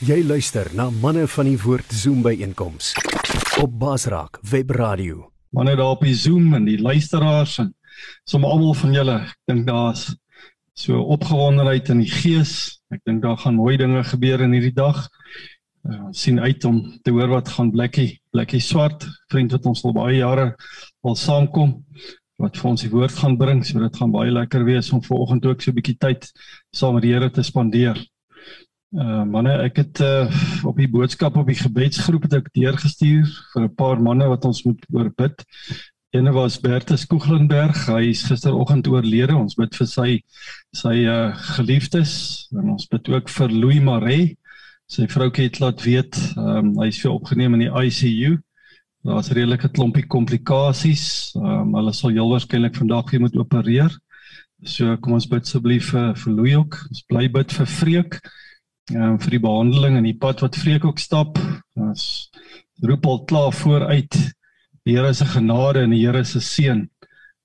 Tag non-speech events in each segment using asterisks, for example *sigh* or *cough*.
Jy luister na manne van die woord Zoom by einkoms op Basraak Web Radio. Manne daar op die Zoom en die luisteraars en sommer almal van julle. Ek dink daar's so opgewondenheid in die gees. Ek dink daar gaan mooi dinge gebeur in hierdie dag. Uh, sien uit om te hoor wat gaan Blakkie, Blakkie Swart, vriend wat ons al baie jare al saamkom wat vir ons die woord gaan bring. So dit gaan baie lekker wees om vanoggend ook so 'n bietjie tyd saam met die Here te spandeer. Uh manne, ek het uh op die boodskap op die gebedsgroep het ek deurgestuur vir 'n paar manne wat ons moet oorbid. Eene was Bertus Koeglenberg. Hy is gisteroggend oorlede. Ons bid vir sy sy uh geliefdes en ons bid ook vir Louis Maree. Sy vroukie het laat weet, ehm um, hy is vir opgeneem in die ICU. Daar's redelike klompie komplikasies. Ehm um, hulle sal heel waarskynlik vandag weer moet opereer. So kom ons bid asseblief vir vir Louis ook. Ons bly bid vir Vreek um, vir die behandeling en die pad wat Vreek ook stap. Ons roep al klaar vooruit. Die Here se genade en die Here se seën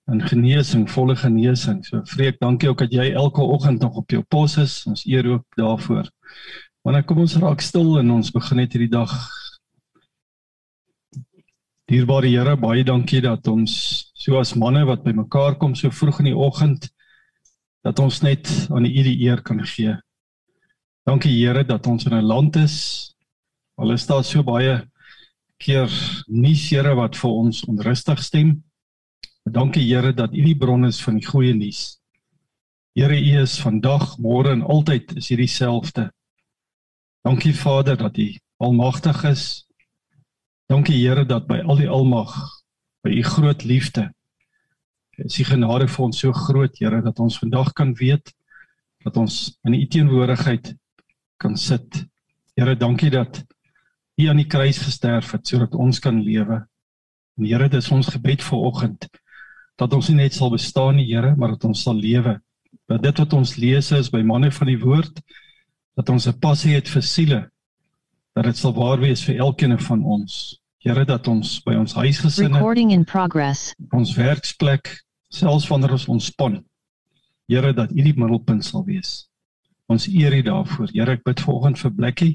en genesing, volle genesing. So Vreek, dankie ook dat jy elke oggend nog op jou pos is. Ons eer ook daarvoor. Wanneer kom ons raak stil en ons begin net hierdie dag Dierbare Here, baie dankie dat ons so as manne wat bymekaar kom so vroeg in die oggend dat ons net aan U die eer kan gee. Dankie Here dat ons in 'n land is. Al is daar so baie keer nuus Here wat vir ons onrustig stem. Dankie Here dat U die bron is van die goeie nuus. Here U is vandag, môre en altyd is U dieselfde. Dankie Vader dat U almagtig is. Dankie Here dat by al die almag, by U groot liefde, is U genade vir ons so groot Here dat ons vandag kan weet dat ons in U teenwoordigheid kan sit. Here, dankie dat U aan die kruis gesterf het sodat ons kan lewe. En Here, dis ons gebed vir oggend dat ons nie net sal bestaan nie, Here, maar dat ons sal lewe. Dat dit wat ons lees is by manne van die woord dat ons 'n passie het vir siele. Dat dit sal waar wees vir elkeen van ons. Here, dat ons by ons huisgesinne Recording in progress. ons werksplek selfs wanneer ons ontspan. Here dat U die middelpunt sal wees. Ons eer U daarvoor. Here, ek bid vanoggend vir Blakkie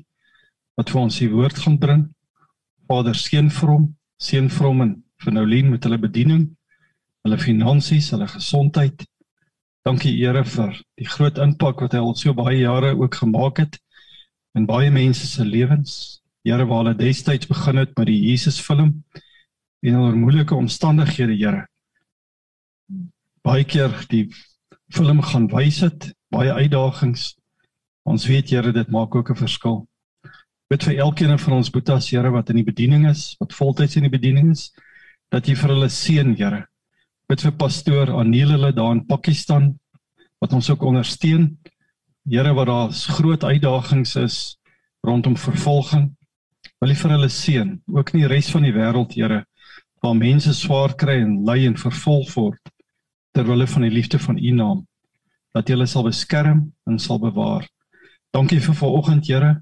wat vir ons die woord gaan bring. Vader, seën vir hom, seën vir hom en vir Noulien met hulle bediening, hulle finansies, hulle gesondheid. Dankie Here vir die groot impak wat hy al so baie jare ook gemaak het in baie mense se lewens. Here, waar hulle destyds begin het met die Jesus film en onder moeilike omstandighede, Here. Baie keer die film gaan wys dit, baie uitdagings. Ons weet Here, dit maak ook 'n verskil. Bid vir elkeen van ons boetas Here wat in die bediening is, wat voltyds in die bediening is, dat jy vir hulle seën, Here. Bid vir pastoor Aniel hulle daar in Pakistan wat ons ook ondersteun. Here, wat daar groot uitdagings is rondom vervolging. Wil U vir hulle seën, ook in die res van die wêreld, Here, waar mense swaar kry en ly en vervolg word ter wille van die liefde van U naam. Dat jy hulle sal beskerm en sal bewaar. Dankie vir vanoggend, Here.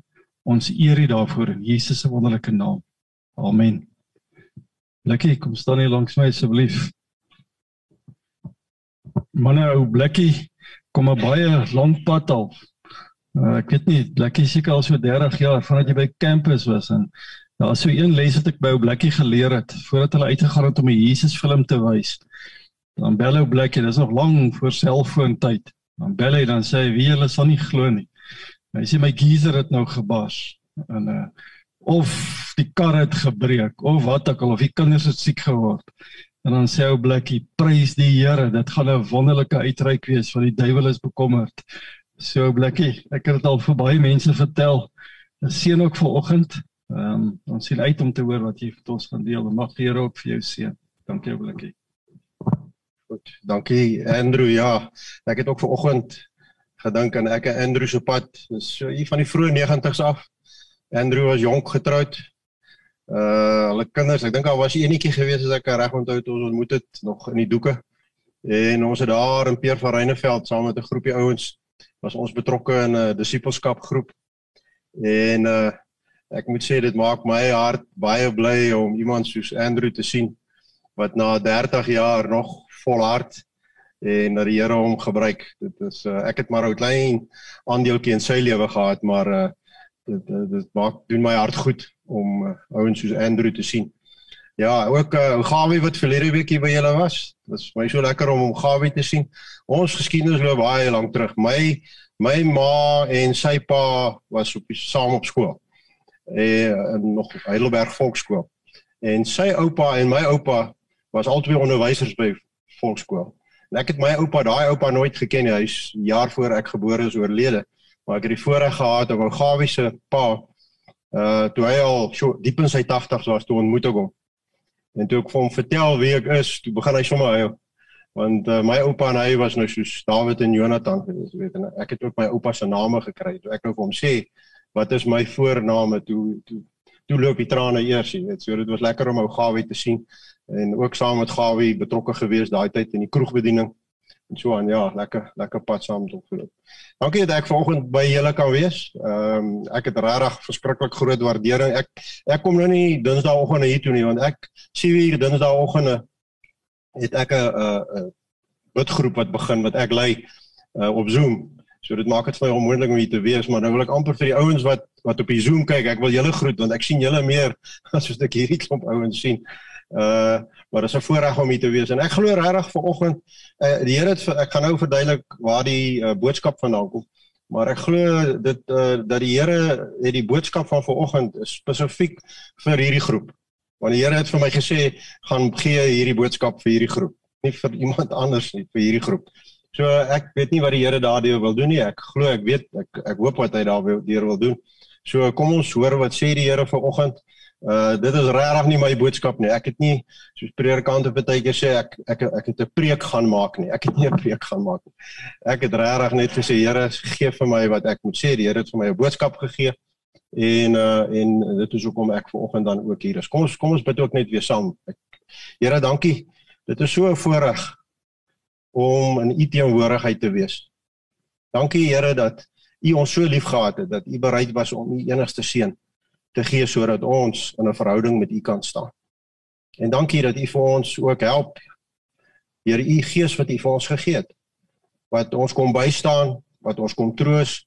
Ons eer U daarvoor in Jesus se wonderlike naam. Amen. Lekker, kom staan hier langs my asseblief. Manne ou Blikkie kom 'n baie lank pad al. Uh, ek weet nie, Blikkie seker al so 30 jaar vandat jy by kampus was en daar is so een les wat ek by ou Blikkie geleer het voordat hulle uitgegaan het om 'n Jesus film te wys. Dan bel ou Blikkie, dis nog lank voor selfoon tyd. Dan bel hy dan sê hy, "Wie julle sal nie glo nie." Hy sê my geyser het nou gebars en uh of die kar het gebreek of wat ook al of die kinders het siek geword. En dan sê ou Blikkie, "Prys die Here, dit gaan 'n wonderlike uitreik wees want die duiwel is bekommerd." So Blikkie, ek het dit al vir baie mense vertel. Seën ook vanoggend. Ehm um, ons sien uit om te hoor wat jy vir ons gaan deel. Mag die Here ook vir jou seën. Dankie ou Blikkie. Goed, dankie Andrew. Ja, ek het ook vanoggend gedink aan ek en Andrew se pad. Dis so hier van die vroeë 90's af. Andrew was jonk getroud. Uh hulle kinders, ek dink daar was eenetjie gewees as ek reg onthou toe ons ontmoet het nog in die doeke. En ons het daar in Peer van Reyneveld saam met 'n groepie ouens was ons betrokke in 'n disipelskap groep. En uh ek moet sê dit maak my hart baie bly om iemand soos Andrew te sien wat na 30 jaar nog volhard en dat die Here hom gebruik. Dit is uh, ek het maar 'n klein aandeeltjie in sy lewe gehad, maar uh, dit dit maak doen my hart goed om uh, ouens soos Andrew te sien. Ja, ook uh, Gawie wat verlede week hier by julle was. Dit was my so lekker om hom Gawie te sien. Ons geskiedenis loop baie lank terug. My my ma en sy pa was op saam op skool. Eh nog Heidelberg Volksskool. En sy oupa en my oupa was albei onderwysers by Volksskool. En ek het my oupa, daai oupa nooit geken nie. Hy's jaar voor ek gebore is oorlede. Maar ek het die voorreg gehad om Gawie se pa uh toe hy al so diep in sy 80's was toe ontmoet ek hom. En toe ek vir hom vertel wie ek is, toe begin hy sommer huil. Want uh, my oupa en hy was nou soos Dawid en Jonathan gewees, weet en ek het ook my oupa se name gekry. Toe ek nou vir hom sê, "Wat is my voorname?" toe toe toe loop die trane eers, jy weet. So dit was lekker om ou Gawie te sien en ook saam met Gawie betrokke gewees daai tyd in die kroegbediening. En so aan ja, lekker lekker pad saam met hom geloop. Dankie dat ek vanoggend by julle kan wees. Ehm um, ek het regtig verskriklik groot waardering. Ek ek kom nou nie Dinsdagoggend hier toe nie want ek sien hier Dinsdagoggende het ek 'n 'n bidgroep wat begin wat ek lei uh, op Zoom. So dit maak dit vir my onmoontlik om hier te wees, maar nou wil ek amper vir die ouens wat wat op die Zoom kyk, ek wil julle groet want ek sien julle meer *laughs* as wat ek hierdie klomp ouens sien. Uh maar dit is 'n voorreg om hier te wees en ek glo regtig vanoggend uh, die Here het ek gaan nou verduidelik waar die uh, boodskap vandaan kom. Maar ek glo dit uh, dat die Here het die boodskap van vanoggend spesifiek vir hierdie groep. Want die Here het vir my gesê gaan gee hierdie boodskap vir hierdie groep, nie vir iemand anders nie, vir hierdie groep. So ek weet nie wat die Here daardeur wil doen nie. Ek glo ek weet ek ek hoop wat hy daardeur wil doen. So kom ons hoor wat sê die Here vanoggend. Uh dit is regtig nie my boodskap nie. Ek het nie soos predikante baie keer sê ek ek ek het 'n preek gaan maak nie. Ek het nie 'n preek gaan maak nie. Ek het regtig net gesê Here, gee vir my wat ek moet sê. Die Here het vir my 'n boodskap gegee. En uh en dit is hoekom ek vanoggend dan ook hier is. Kom ons kom ons bid ook net weer saam. Here, dankie. Dit is so 'n voorreg om in U teenwoordigheid te wees. Dankie Here dat U ons so liefgehad het dat U bereid was om U enigste seun te gee sodat ons in 'n verhouding met U kan staan. En dankie dat U vir ons ook help deur U Gees wat U vir ons gegee het. Wat ons kom bystaan, wat ons kom troos.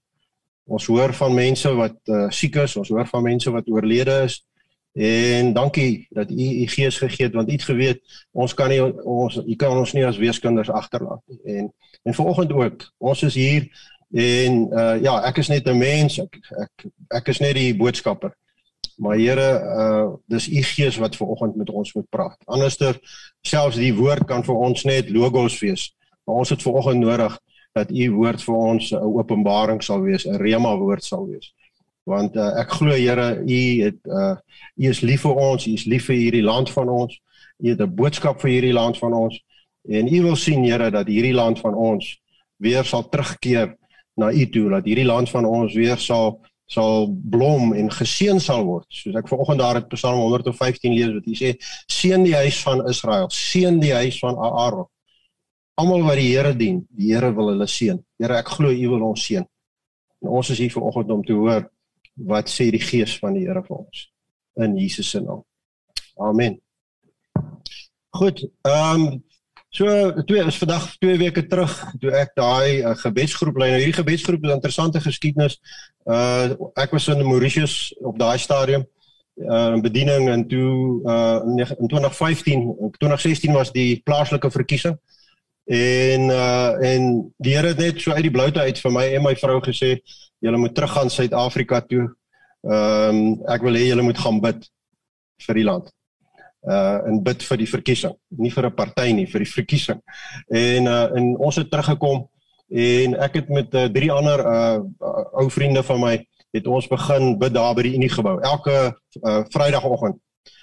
Ons hoor van mense wat uh, siek is, ons hoor van mense wat oorlede is. En dankie dat U U Gees gegee het want U het geweet ons kan nie ons U kan ons nie as weeskinders agterlaat nie. En en vanoggend ook, ons is hier en uh ja, ek is net 'n mens, ek ek ek is net die boodskapper. Maar Here, uh dis u Gees wat ver oggend met ons moet praat. Anderster selfs die woord kan vir ons net logos wees. Maar ons het ver oggend nodig dat u woord vir ons 'n openbaring sal wees, 'n rema woord sal wees. Want uh, ek glo Here, u het uh u is lief vir ons, u is lief vir hierdie land van ons. U het 'n boodskap vir hierdie land van ons en u wil sien Here dat hierdie land van ons weer sal terugkeer na u toe, dat hierdie land van ons weer sal sal blom en geseën sal word. Soos ek vanoggend daar het Psalm 115 lees wat hy sê: Seën die huis van Israel, seën die huis van Aaron. Almal wat die Here dien, die Here wil hulle seën. Here, ek glo U wil ons seën. En ons is hier vanoggend om te hoor wat sê die Gees van die Here vir ons in Jesus se naam. Amen. Goed, ehm um, So twee is vandag 2 weke terug toe ek daai uh, gebedsgroep lei. Nou hierdie gebedsgroep 'n interessante geskiedenis. Uh ek was in Mauritius op daai stadium uh bediening en toe uh in 2015, 2016 was die plaaslike verkiesing. En uh en die Here het net so uit die bloute uit vir my en my vrou gesê, julle moet teruggaan Suid-Afrika toe. Ehm um, ek wil hê julle moet gaan bid vir die land uh in bid vir die verkiesing, nie vir 'n party nie, vir die verkiesing. En uh en ons het teruggekom en ek het met uh, drie ander uh, uh ou vriende van my het ons begin bid daar by die Unie gebou. Elke uh Vrydagoggend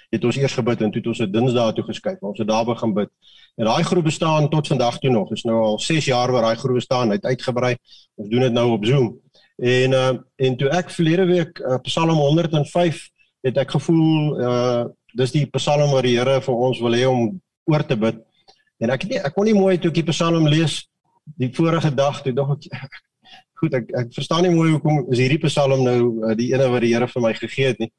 het ons eers gebid en toe het ons dit Dinsdae toe geskuif. Ons het daar begin bid. En daai groep bestaan tot vandag toe nog. Dit is nou al 6 jaar wat daai groep bestaan. Hy het uitgebrei. Ons doen dit nou op Zoom. En uh en toe ek verlede week uh, Psalm 105 het ek gevoel uh dis die Psalm wat die Here vir ons wil hê om oor te bid. En ek het nie ek kon nie mooi toe ek die Psalm lees die vorige dag toe dog ek *laughs* goed ek ek verstaan nie mooi hoekom is hierdie Psalm nou uh, die ene wat die Here vir my gegee het nie.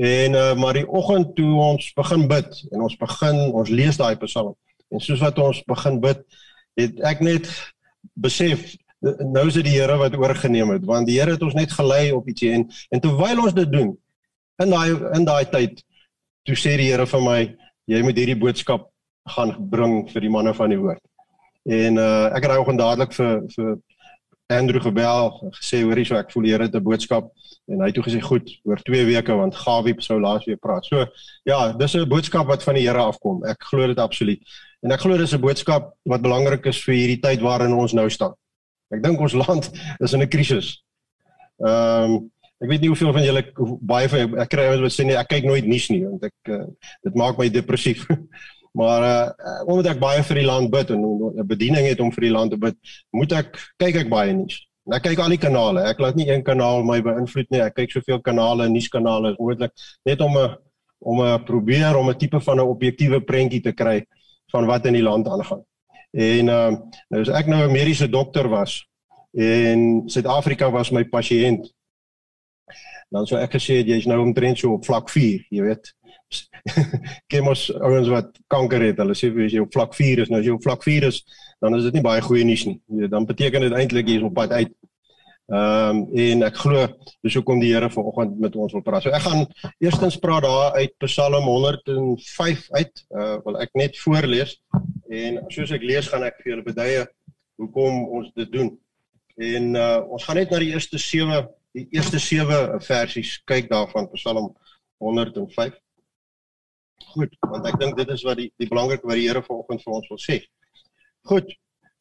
En uh, maar die oggend toe ons begin bid en ons begin ons lees daai Psalm en soos wat ons begin bid het ek net besef nou is dit die Here wat oorgeneem het want die Here het ons net gelei op ietsie en en terwyl ons dit doen in daai in daai tyd toe sê die Here vir my jy moet hierdie boodskap gaan bring vir die manne van die woord. En uh ek het daai oggend dadelik vir vir Andrew gebel gesê hoorie so ek voel die Here het 'n boodskap en hy het toe gesê goed oor 2 weke want Gawie sou laas weer praat. So ja, dis 'n boodskap wat van die Here afkom. Ek glo dit absoluut. En ek glo dis 'n boodskap wat belangrik is vir hierdie tyd waarin ons nou staan. Ek dink ons *laughs* land is in 'n krisis. Ehm um, ek weet nie hoeveel van julle baie van ek kry ouens wat sê nee, ek kyk nooit nuus nie want ek uh, dit maak my depressief. *laughs* maar uh, omdat ek baie vir die land bid en 'n bediening het om vir die land te bid, moet ek kyk ek baie nuus. Ek kyk al die kanale. Ek laat nie een kanaal my beïnvloed nie. Ek kyk soveel kanale, nuuskanale moontlik net om 'n om 'n probeer om 'n tipe van 'n objektiewe prentjie te kry van wat in die land aangaan. En uh nou as ek nou 'n mediese dokter was en Suid-Afrika was my pasiënt dan sou ek gesê jy's nou omtrent so op vlak 4, jy weet. *laughs* Kemos ouens wat kanker het, hulle sê as jy op vlak 4 is, nou as jy op vlak 4 is, dan is dit nie baie goeie nuus nie. Dan beteken dit eintlik jy's op pad uit. Ehm um, en ek glo dis hoekom die Here vanoggend met ons wil praat. So ek gaan eerstens praat daar uit Psalm 105 uit. Uh wil ek net voorlees en soos ek lees gaan ek vir julle beduie hoekom ons dit doen. En uh ons gaan net na die eerste 7 die eerste 7 versies kyk daarvan Psalm 105. Goed, want ek dink dit is wat die die belangrike wat die Here vanoggend vir ons wil sê. Goed.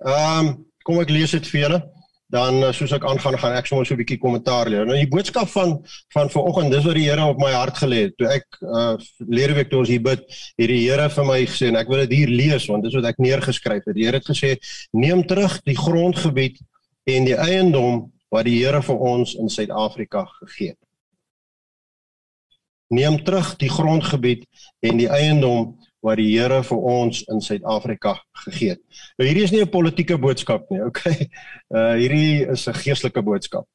Ehm um, kom ek lees dit vir julle dan eh, soos ek aangaan gaan ek sommer so 'n bietjie kommentaar leer. Nou die boodskap van van vanoggend, dis wat die Here op my hart gelê het. Toe ek uh leer week toe ons hier bid, het die Here vir my gesê en ek wil dit hier lees want dis wat ek neergeskryf het. Die Here het gesê: "Neem terug die grondgebied en die eiendom wat die Here vir ons in Suid-Afrika gegee het." Neem terug die grondgebied en die eiendom wat die Here vir ons in Suid-Afrika gegee het. Nou hierdie is nie 'n politieke boodskap nie, okay? Uh *laughs* hierdie is 'n geestelike boodskap.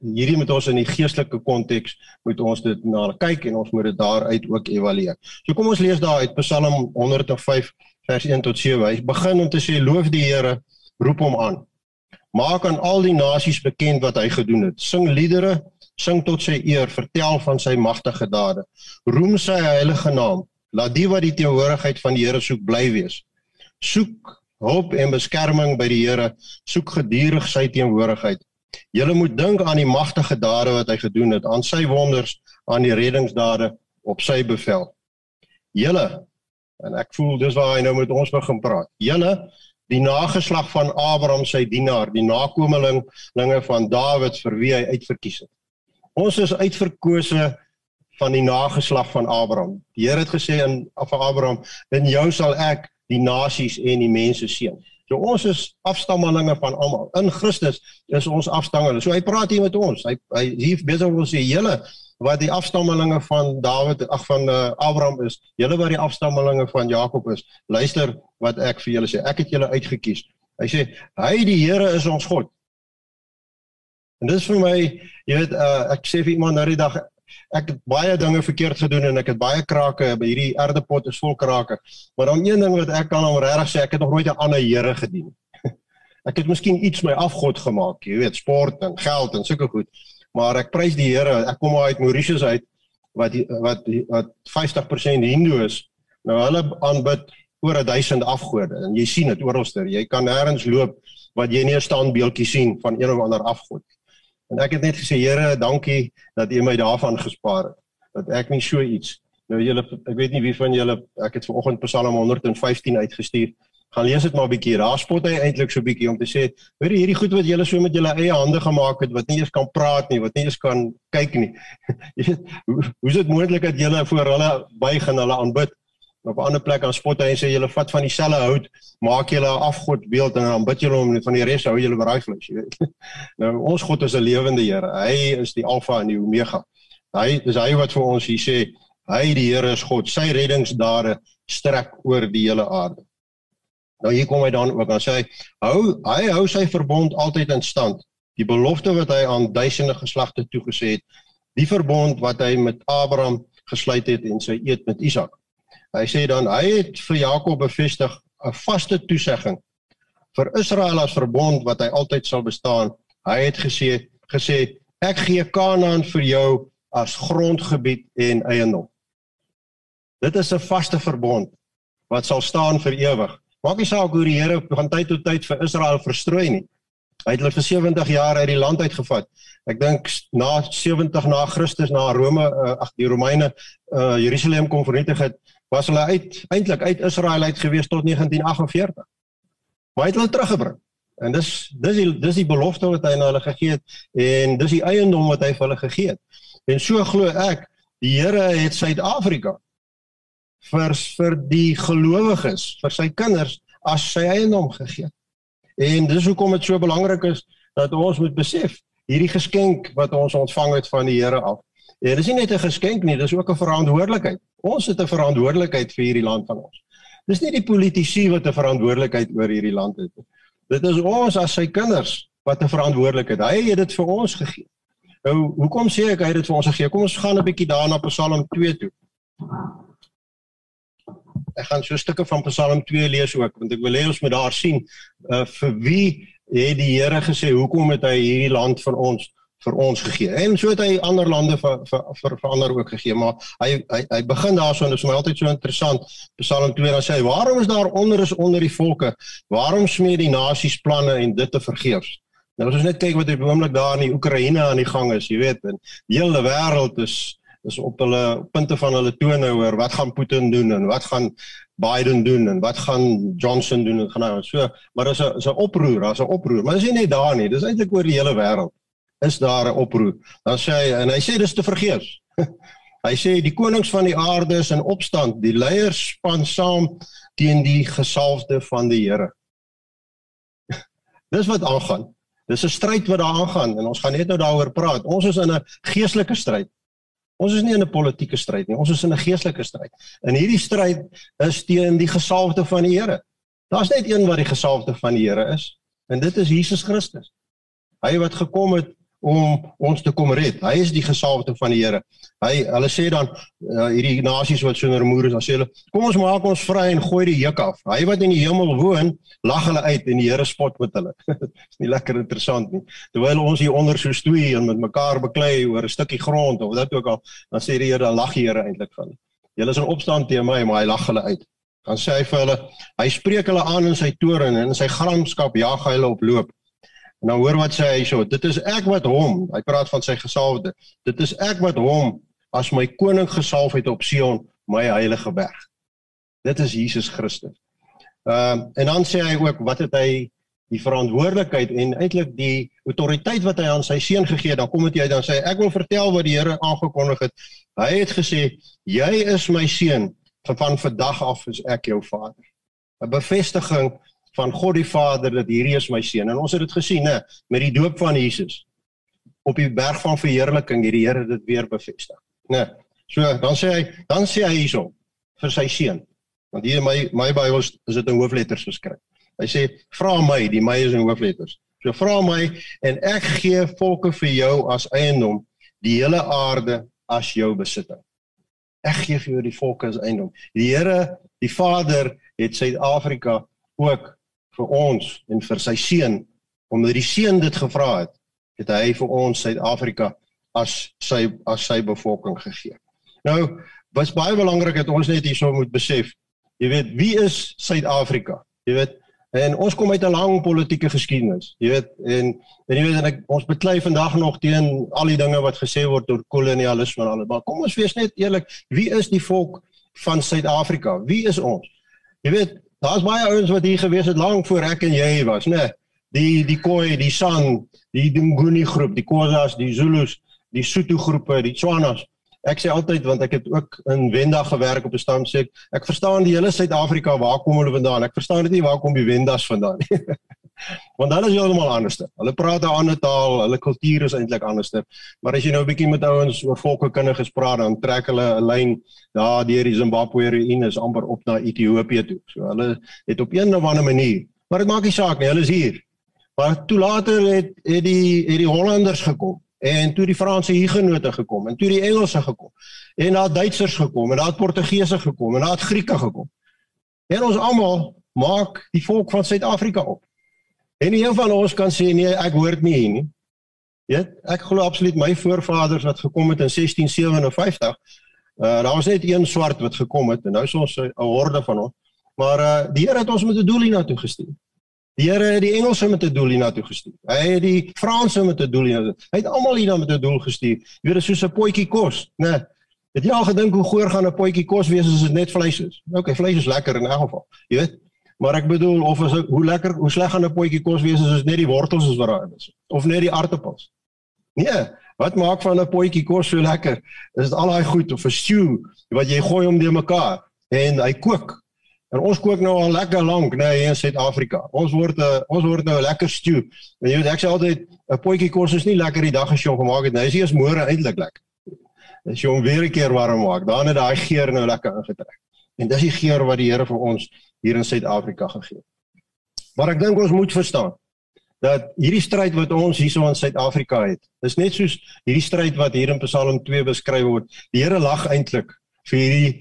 Hierdie moet ons in die geestelike konteks moet ons dit na kyk en ons moet dit daaruit ook evalueer. So kom ons lees daar uit Psalm 105 vers 1 tot 7. Hy begin om te sê loof die Here, roep hom aan. Maak aan al die nasies bekend wat hy gedoen het. Sing liedere, sing tot sy eer, vertel van sy magtige dade. Roem sy heilige naam. Laat die wat die teenwoordigheid van die Here soek bly wees. Soek hulp en beskerming by die Here, soek gedurig sy teenwoordigheid. Julle moet dink aan die magtige dade wat hy gedoen het, aan sy wonders, aan die reddingsdade op sy bevel. Julle en ek voel dis waar hy nou met ons begin praat. Julle die nageslag van Abraham sy dienaar, die nakomelinge van Dawid vir wie hy uitverkies het. Ons is uitverkose van die nageslag van Abraham. Die Here het gesê aan van Abraham, "In jou sal ek die nasies en die mense seën." So ons is afstammelinge van almal. In Christus is ons afstammelinge. So hy praat hier met ons. Hy hy hier besig om sê julle wat die afstammelinge van Dawid ag van uh, Abraham is, julle wat die afstammelinge van Jakob is. Luister wat ek vir julle sê. Ek het julle uitgekies. Hy sê hy die Here is ons God. En dis vir my, jy weet, uh, ek sê vir iemand nou die dag ek het baie dinge verkeerd gedoen en ek het baie krake by hierdie aardepot is vol krake. Maar dan een ding wat ek kan om regtig sê, ek het nog nooit 'n ander Here gedien. *laughs* ek het miskien iets my afgod gemaak, jy weet, sport en geld en sulke goed. Maar ek prys die Here. Ek kom uit Mauritius uit wat wat wat 50% Hindu is. Nou hulle aanbid oor 1000 afgode en jy sien dit oralster. Jy kan nêrens loop wat jy nie 'n standbeeldjie sien van een of ander afgod. En ek het net gesê Here, dankie dat U my daarvan gespaar het. Dat ek nie so iets. Nou julle ek weet nie wie van julle ek het vanoggend Psalm 115 uitgestuur. Gaan lees dit maar 'n bietjie. Daar spot hy eintlik so 'n bietjie om te sê, hoor jy hierdie goed wat julle so met julle eie hande gemaak het wat nie eens kan praat nie, wat nie eens kan kyk nie. *laughs* Jy weet, hoe, hoe is dit moontlik dat julle voor hulle buig en hulle aanbid? op 'n ander plek aan spot hy sê julle vat van dieselfde hout, maak julle 'n afgodbeeld en dan bid julle hom van die res hou julle braai vleis, *laughs* jy weet. Nou ons God is 'n lewende Here. Hy is die Alfa en die Omega. Hy is hy wat vir ons hier sê, hy die Here is God. Sy reddingsdade strek oor die hele aarde. Nou hier kom hy dan ook dan sê hy hou hy hou sy verbond altyd in stand. Die belofte wat hy aan duisende geslagte toegesê het, die verbond wat hy met Abraham gesluit het en sy eed met Isak. Hy sê dan hy het vir Jakob bevestig 'n vaste toesegging vir Israel as verbond wat hy altyd sal bestaan. Hy het gesê gesê ek gee Kanaan vir jou as grondgebied en eiendom. Dit is 'n vaste verbond wat sal staan vir ewig. Maak nie saak hoe die Here van tyd tot tyd vir Israel verstrooi nie. Hy het hulle vir 70 jaar uit die land uitgevat. Ek dink na 70 na Christus na Rome uh, ag die Romeine uh, Jerusalem kom vernietig het, was hulle uit eintlik uit Israel uit gewees tot 1948. Maar hy het hulle teruggebring. En dis dis die dis die belofte wat hy aan hulle gegee het en dis die eiendom wat hy vir hulle gegee het. En so glo ek, die Here het Suid-Afrika vir vir die gelowiges, vir sy kinders as sy eiendom gegee. En dis hoekom dit so belangrik is dat ons moet besef hierdie geskenk wat ons ontvang het van die Here af. En dis nie net 'n geskenk nie, dis ook 'n verantwoordelikheid. Ons het 'n verantwoordelikheid vir hierdie land van ons. Dis nie die politici wat 'n verantwoordelikheid oor hierdie land het nie. Dit is ons as sy kinders wat 'n verantwoordelikheid. Hy het dit vir ons gegee. Nou, hoekom sê ek hy het dit vir ons gegee? Kom ons gaan 'n bietjie daarna Psalm 2 toe. Ek gaan so 'n stukke van Psalm 2 lees ook want ek wil hê ons moet daar sien uh, vir wie het die Here gesê hoekom het hy hierdie land vir ons vir ons gegee. En so het hy ander lande vir vir vir, vir ander ook gegee, maar hy hy hy begin daarso en dit is my altyd so interessant. Psalm 2 dan sê hy: "Waarom is daar onder is onder die volke? Waarom smee die nasies planne en dit te vergeefs?" Nou as ons net kyk wat op die oomblik daar in die Oekraïne aan die gang is, jy weet, en die hele wêreld is is op hulle punte van hulle tone oor wat gaan Putin doen en wat gaan Biden doen en wat gaan Johnson doen en gaan nou so, maar daar's 'n is 'n oproer, daar's 'n oproer, maar dis nie net daar nie, dis eintlik oor die hele wêreld is daar 'n oproep. Dan sê hy en hy sê dis te vergeefs. *laughs* hy sê die konings van die aarde is in opstand, die leiers span saam teen die gesalfde van die Here. *laughs* dis wat aangaan. Dis 'n stryd wat daar aangaan en ons gaan net nou daaroor praat. Ons is in 'n geestelike stryd. Ons is nie in 'n politieke stryd nie. Ons is in 'n geestelike stryd. En hierdie stryd is teen die gesalfde van die Here. Daar's net een wat die gesalfde van die Here is en dit is Jesus Christus. Hy wat gekom het om ons te kom red. Hy is die gesalfde van die Here. Hy hulle sê dan uh, hierdie nasies wat so nermoer is, dan sê hulle kom ons maak ons vry en gooi die juk af. Hy wat in die hemel woon, lag hulle uit en die Here spot met hulle. *laughs* Dis nie lekker interessant nie. Terwyl ons hier onder so stoei en met mekaar beklei oor 'n stukkie grond of wat ook al, dan sê die Here dan lag die Here eintlik van. Julle is in opstand teen my, maar hy lag hulle uit. Dan sê hy vir hulle, hy spreek hulle aan in sy toren en in sy gramskap jaag hy hulle op loop. En nou hoor wat sê hy so, dit is ek wat hom, hy praat van sy gesalfde. Dit is ek wat hom as my koning gesalf het op Sion, my heilige berg. Dit is Jesus Christus. Ehm uh, en dan sê hy ook wat het hy die verantwoordelikheid en eintlik die autoriteit wat hy aan sy seun gegee het, dan kom dit jy dan sê ek wil vertel wat die Here aangekondig het. Hy het gesê jy is my seun van vandag af is ek jou vader. 'n Bevestiging van God die Vader dat hierdie is my seun. En ons het dit gesien, hè, met die doop van Jesus op die berg van verheerliking, hierdie Here dit weer bevestig. Né? So, dan sê hy, dan sê hy hierso vir sy seun. Want hier in my my Bybel is dit in hoofletters geskryf. Hy sê vra my, die my is in hoofletters. So vra my en ek gee volke vir jou as eiendom, die hele aarde as jou besitting. Ek gee vir jou die volke as eiendom. Die Here, die Vader het Suid-Afrika ook vir ons en vir sy seun omdat die seun dit gevra het, het hy vir ons Suid-Afrika as sy as sy bevolking gegee. Nou, wat baie belangrik is ons net hierso moet besef, jy weet, wie is Suid-Afrika? Jy weet, en ons kom uit 'n lang politieke geskiedenis, jy weet, en en jy weet en ek, ons beklei vandag nog teen al die dinge wat gesê word oor kolonialisme en alles, maar kom ons wees net eerlik, wie is die volk van Suid-Afrika? Wie is ons? Jy weet, Daar's baie ouens wat hier gewees het lank voor ek en jy was, né? Nee, die die Khoi, die San, die Dinguni groep, die Khoisas, die Zulus, die Sotho groepe, die Tswanas. Ek sê altyd want ek het ook in Wenda gewerk op 'n stam sê ek, ek verstaan die hele Suid-Afrika, waar kom hulle vandaan? Ek verstaan dit nie waar kom die Wendas vandaan nie. *laughs* Want dan is heeltemal anders. Hulle praat 'n ander taal, hulle kultuur is eintlik anders. Maar as jy nou 'n bietjie met ouens oor volkekundige gespreek dan trek hulle 'n lyn daar deur die Zimbabwe ruïne is amper op na Ethiopië toe. So hulle het op een of ander manier, maar dit maak nie saak nie, hulle is hier. Maar toe later het het die het die Hollanders gekom en toe die Franse hugenote gekom en toe die Engelse gekom en daar Duitsers gekom en daar Portugese gekom en daar Grieke gekom. En ons almal maak die volk van Suid-Afrika op. En een van ons kan sê nee, ek hoort nie hier nie. Ja, ek glo absoluut my voorvaders wat gekom het in 1657, uh daar was net een swart wat gekom het en nou is ons 'n horde van ons. Maar uh die Here het ons met 'n doel hiernatoe gestuur. Die Here het die Engelse met 'n doel hiernatoe gestuur. Hy het die Franse met 'n doel hiernatoe. Hy het almal hier met 'n doel gestuur. Jy weet, soos 'n potjie kos, né? Nee. Het jy al gedink hoe goeie gaan 'n potjie kos wees as dit net vleis is? OK, vleis is lekker in elk geval. Jy weet. Maar ek bedoel of is hoe lekker, hoe sleg gaan 'n potjie kos wees as dit net die wortels is wat daar is of net die aartappels? Nee, wat maak van 'n potjie kos so lekker? Is dit al daai goed of 'n stew wat jy gooi om die mekaar en hy kook En ons kook nou al lekker lank, nee, hier in Suid-Afrika. Ons word 'n uh, ons word nou 'n lekker stew. En jy weet ek sê altyd 'n potjie kos is nie lekker die dag as jy hom gemaak het nie. Hy is eers môre eintlik lekker. As jy hom weer 'n keer warm maak, dan het daai geur nou lekker ingetrek. En dis die geur wat die Here vir ons hier in Suid-Afrika gegee het. Maar ek dink ons moet verstaan dat hierdie stryd wat ons hierso in Suid-Afrika het, is net soos hierdie stryd wat hier in Psalm 2 beskryf word. Die Here lag eintlik vir hierdie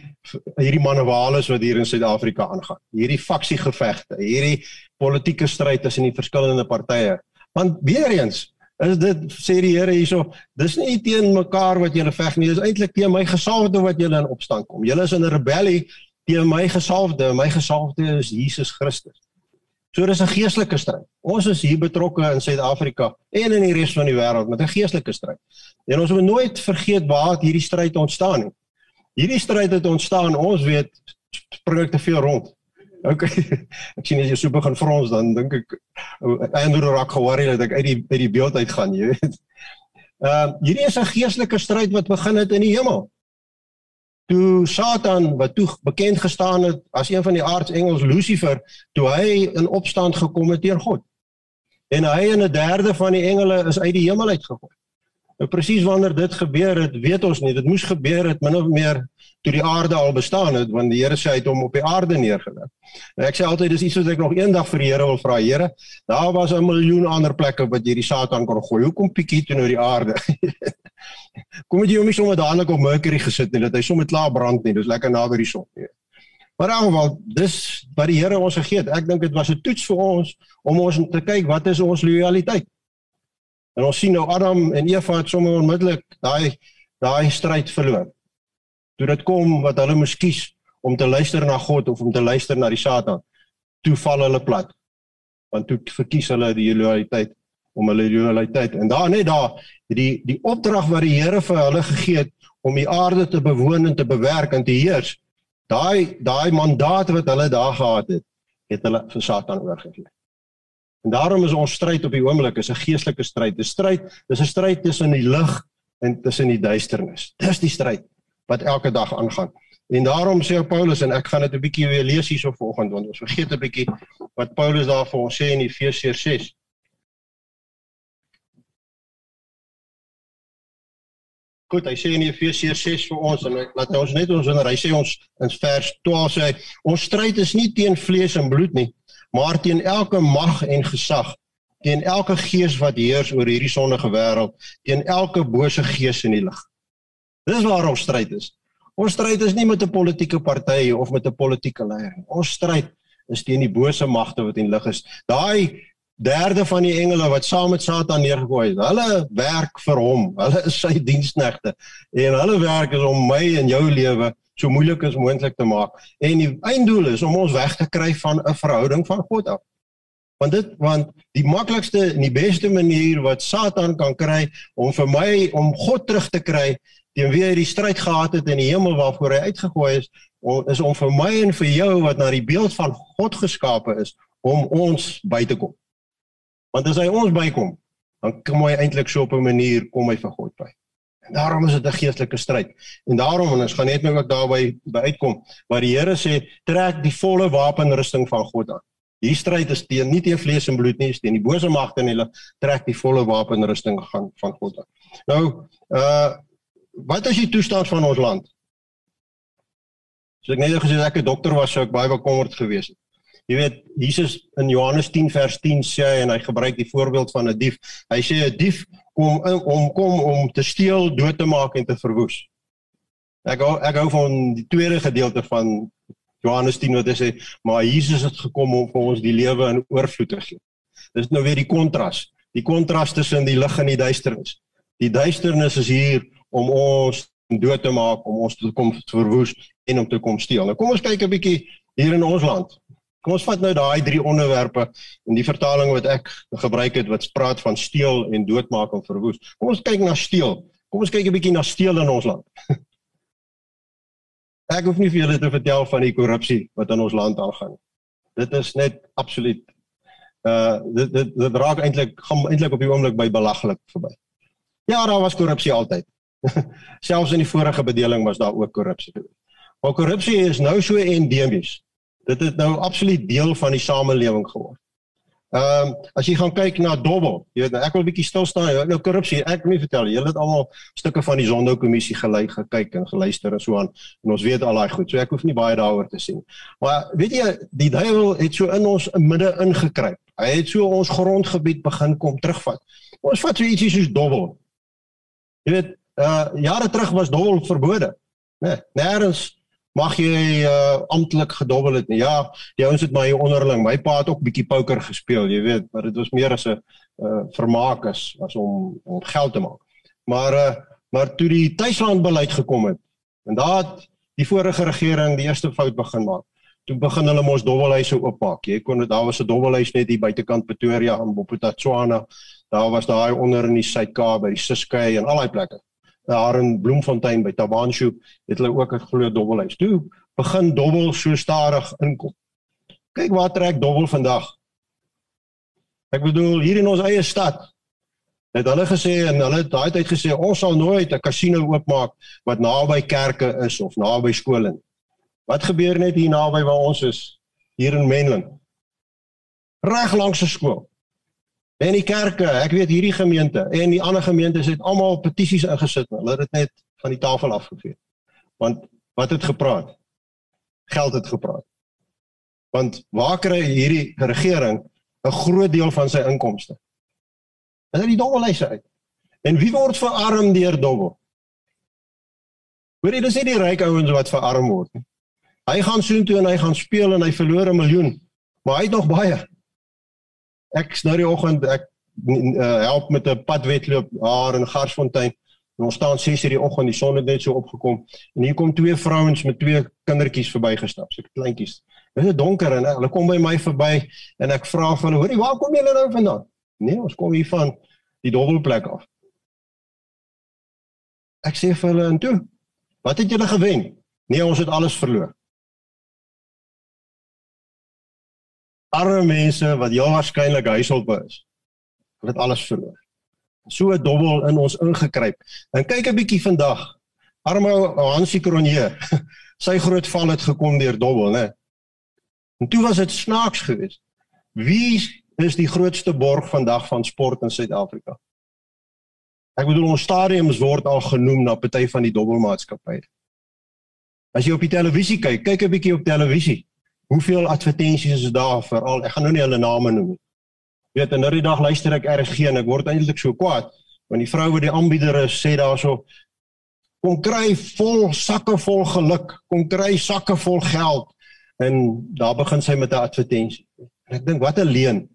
hierdie manewales wat hier in Suid-Afrika aangaan. Hierdie faksiegevegte, hierdie politieke stryd tussen die verskillende partye. Want weer eens is dit sê die Here hierso, dis nie teen mekaar wat julle veg nie, dis eintlik teen my gesalfde wat julle in opstand kom. Julle is in 'n rebellie teen my gesalfde. My gesalfde is Jesus Christus. So dis 'n geestelike stryd. Ons is hier betrokke in Suid-Afrika en in die res van die wêreld met 'n geestelike stryd. En ons moet nooit vergeet waar hierdie stryd ontstaan het. Hierdie stryd het ontstaan, ons weet spring ek te veel rond. OK. *laughs* Ek sien as jy so begin frons dan dink ek Andrew raak ge-worry dat ek uit die uit die beeld uit gaan, jy weet. *laughs* Ehm uh, hierdie is 'n geestelike stryd wat begin het in die hemel. Toe Satan wat toe bekend gestaan het as een van die aardsengels Lucifer, toe hy in opstand gekom het teen God. En hy en 'n derde van die engele is uit die hemel uitgegooi. Nou presies wanneer dit gebeur het, weet ons nie. Dit moes gebeur het min of meer toe die aarde al bestaan het, want die Here sê hy het hom op die aarde neergelê. Nou ek sê altyd dis iets wat ek nog eendag vir die Here wil vra. Here, daar was 'n miljoen ander plekke wat jy die Satan kon gooi. Hoekom pikkie toe nou die aarde? *laughs* Kom jy hom nie sommer dadelik op Mercury gesit nie dat hy sommer klaar brand nie. Dis lekker naby die son nie. Maar in geval, dis wat die Here ons gegee het. Ek dink dit was 'n toets vir ons om ons te kyk wat is ons lojaliteit. En ons sien nou Adam en Eva het sommer onmiddellik daai daai stryd verloor. Toe dit kom wat hulle moes kies om te luister na God of om te luister na die Satan, toe val hulle plat. Want toe verkies hulle die loyaliteit om hulle loyaliteit. En daar net daar die die opdrag wat die Here vir hulle gegee het om die aarde te bewoon en te bewerk en te heers. Daai daai mandaat wat hulle daar gehad het, het hulle vir Satan oorgegee. En daarom is ons stryd op die oomblik is 'n geestelike stryd. 'n Stryd, dis 'n stryd tussen die lig en tussen die duisternis. Dis die stryd wat elke dag aangaan. En daarom sê Paulus en ek gaan dit 'n bietjie weer lees hierso vanoggend want ons vergeet 'n bietjie wat Paulus daar vir ons sê in Efesiërs 6. Goed, hy sê in Efesiërs 6 vir ons en laat ons net ons wonder, hy sê ons in vers 12 sê hy ons stryd is nie teen vlees en bloed nie, maar teen elke mag en gesag, teen elke gees wat heers oor hierdie sondige wêreld, teen elke bose gees in die lig. Dis waar ons stryd is. Ons stryd is nie met 'n politieke party of met 'n politieke leier nie. Ons stryd is teen die bose magte wat in lig is. Daai derde van die engele wat saam met Satan neergegooi is. Hulle werk vir hom. Hulle is sy *laughs* diensknegte en hulle werk is om my en jou lewe so moeilik as moontlik te maak. En die einddoel is om ons weg te kry van 'n verhouding van God af. Want dit want die maklikste en die beste manier wat Satan kan kry om vir my om God terug te kry teen wie hy die stryd gehad het in die hemel waarvoor hy uitgegooi is, is om vir my en vir jou wat na die beeld van God geskape is om ons by te kom. Want as hy ons bykom, dan kom hy eintlik so op 'n manier kom hy vir God by. En daarom is dit 'n geestelike stryd. En daarom en ons gaan net nou ook daarby by uitkom waar die Here sê trek die volle wapenrusting van God aan. Hierdie stryd is teen nie teen vlees en bloed nie, is teen die bose magte en hulle trek die volle wapenrusting gaan van God aan. Nou, uh wat is die toestand van ons land? So ek net gesê ek 'n dokter was, sou ek baie bekommerd gewees het. Jy weet, Jesus in Johannes 10 vers 10 sê en hy gebruik die voorbeeld van 'n dief. Hy sê 'n dief kom om kom om te steel, dood te maak en te verwoes. Ek hou, ek hou van die tweede gedeelte van Johannes 10 wat hy sê, maar Jesus het gekom om vir ons die lewe in oorvloed te gee. Dis nou weer die kontras. Die kontras tussen die lig en die duisternis. Die duisternis is hier om ons dood te maak, om ons te kom verwoes en om te kom steel. Nou kom ons kyk 'n bietjie hier in ons land. Kom ons vat nou daai drie onderwerpe in die vertaling wat ek gebruik het wat praat van steel en doodmaak en verwoes. Kom ons kyk na steel. Kom ons kyk 'n bietjie na steel in ons land. *laughs* Ek hoef nie vir julle te vertel van die korrupsie wat in ons land aangaan. Dit is net absoluut uh dit dit, dit raak eintlik gaan eintlik op die oomblik by belaglik verby. Ja, daar was korrupsie altyd. *laughs* Selfs in die vorige bedeling was daar ook korrupsie. Maar korrupsie is nou so endemies. Dit het nou absoluut deel van die samelewing geword. Ehm um, as jy gaan kyk na dobbel, jy weet nou ek wil bietjie stil staan. Nou korrupsie, ek moet vertel, julle het almal stukke van die Zondo kommissie gelei, gekyk en geluister en so aan en ons weet al daai goed. So ek hoef nie baie daaroor te sien. Maar weet jy, die duiwel het so in ons midde ingekruip. Hy het so ons grondgebied begin kom terugvat. Ons vat so ietsie soos dobbel. Jy weet, uh jare terug was dobbel verbode. Nee, nêrens mag jy uh, amptelik gedobbel het nie. Ja, die ouens het my onderling, my pa het ook bietjie poker gespeel, jy weet, maar dit was meer as 'n uh, vermaak as as om om geld te maak. Maar uh, maar toe die tuislandbeleid gekom het en daar het die vorige regering die eerste fout begin maak. Toe begin hulle mos dobbelhuise oopmaak. Jy kon daar was 'n dobbelhuis net hier buitekant Pretoria in Bophuthatswana. Daar was daai onder in die Suid-Kaap by die Siskei en al daai plekke daar in Bloemfontein by Tabanshu het hulle ook 'n groot dobbelhuis. Toe begin dobbel so stadig inkom. Kyk waar trek dobbel vandag. Ek bedoel hier in ons eie stad het hulle gesê en hulle het daai tyd gesê ons sal nooit 'n kasino oopmaak wat naby kerke is of naby skole nie. Wat gebeur net hier naby waar ons is hier in Menlyn? Reg langs 'n skool. En die kerke, ek weet hierdie gemeente en die ander gemeentes het almal petisies ingesit. Hulle het dit net van die tafel afgevee. Want wat het gepraat? Geld het gepraat. Want waar kry hierdie regering 'n groot deel van sy inkomste? Is dit die dobbelhuise uit? En wie word verarm deur dobbel? Hoor jy, dis nie die ryk ouens wat verarm word nie. Hy gaan soontoe en hy gaan speel en hy verloor 'n miljoen, maar hy het nog baie ek nou die oggend ek uh, help met 'n padwedloop daar in Garsfontein. En ons staan 6:00 die oggend, die son het net so opgekom en hier kom twee vrouens met twee kindertjies verbygestap, so kleintjies. Dit is donker en hulle kom by my verby en ek vra vir hulle, "Hoorie, waar kom julle nou vandaan?" Nee, ons kom hier van die dobbelplek af. Ek sê vir hulle en toe, "Wat het julle gewen?" Nee, ons het alles verloor. Arme mense wat heel waarskynlik huishulpe is. Hulle het alles verloor. So dobbel in ons ingekruip. En kyk 'n bietjie vandag. Arme Hansie Kronje. *laughs* Sy groot val het gekom deur dobbel, né? En toe was dit snaaks geweest. Wie is die grootste borg vandag van sport in Suid-Afrika? Ek bedoel ons stadiums word al genoem na party van die dobbelmaatskappye. As jy op die televisie kyk, kyk 'n bietjie op televisie hoeveel advertensies is daar vir al ek gaan nou nie hulle name noem nie. Jy weet en nou die dag luister ek RSG en ek word eintlik so kwaad want die vrou wat die aanbieder is sê daarso kom kry vol sakke vol geluk, kom kry sakke vol geld en daar begin sy met 'n advertensie. En ek dink wat 'n leuen.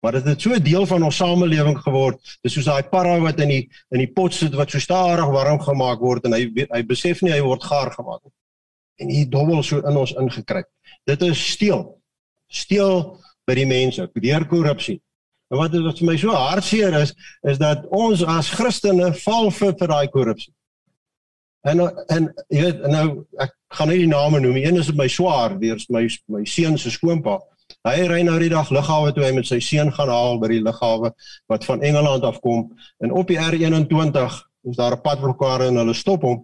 Maar dit het so 'n deel van ons samelewing geword. Dis soos daai parra wat in die in die pot sit wat so stadig warm gemaak word en hy hy besef nie hy word gaar gemaak nie. En hy dobbel so in ons ingekry. Dit is steel. Steel by die mense, deur korrupsie. En wat wat vir my so hartseer is, is dat ons as Christene val vir vir daai korrupsie. En en jy weet nou ek gaan nie die name noem nie. Een is my swaar, weer my my seun se skoonpa. Hy ry nou die dag lughawe toe hy met sy seun gaan haal by die lughawe wat van Engeland afkom en op die R21 is daar 'n padblokkade en hulle stop hom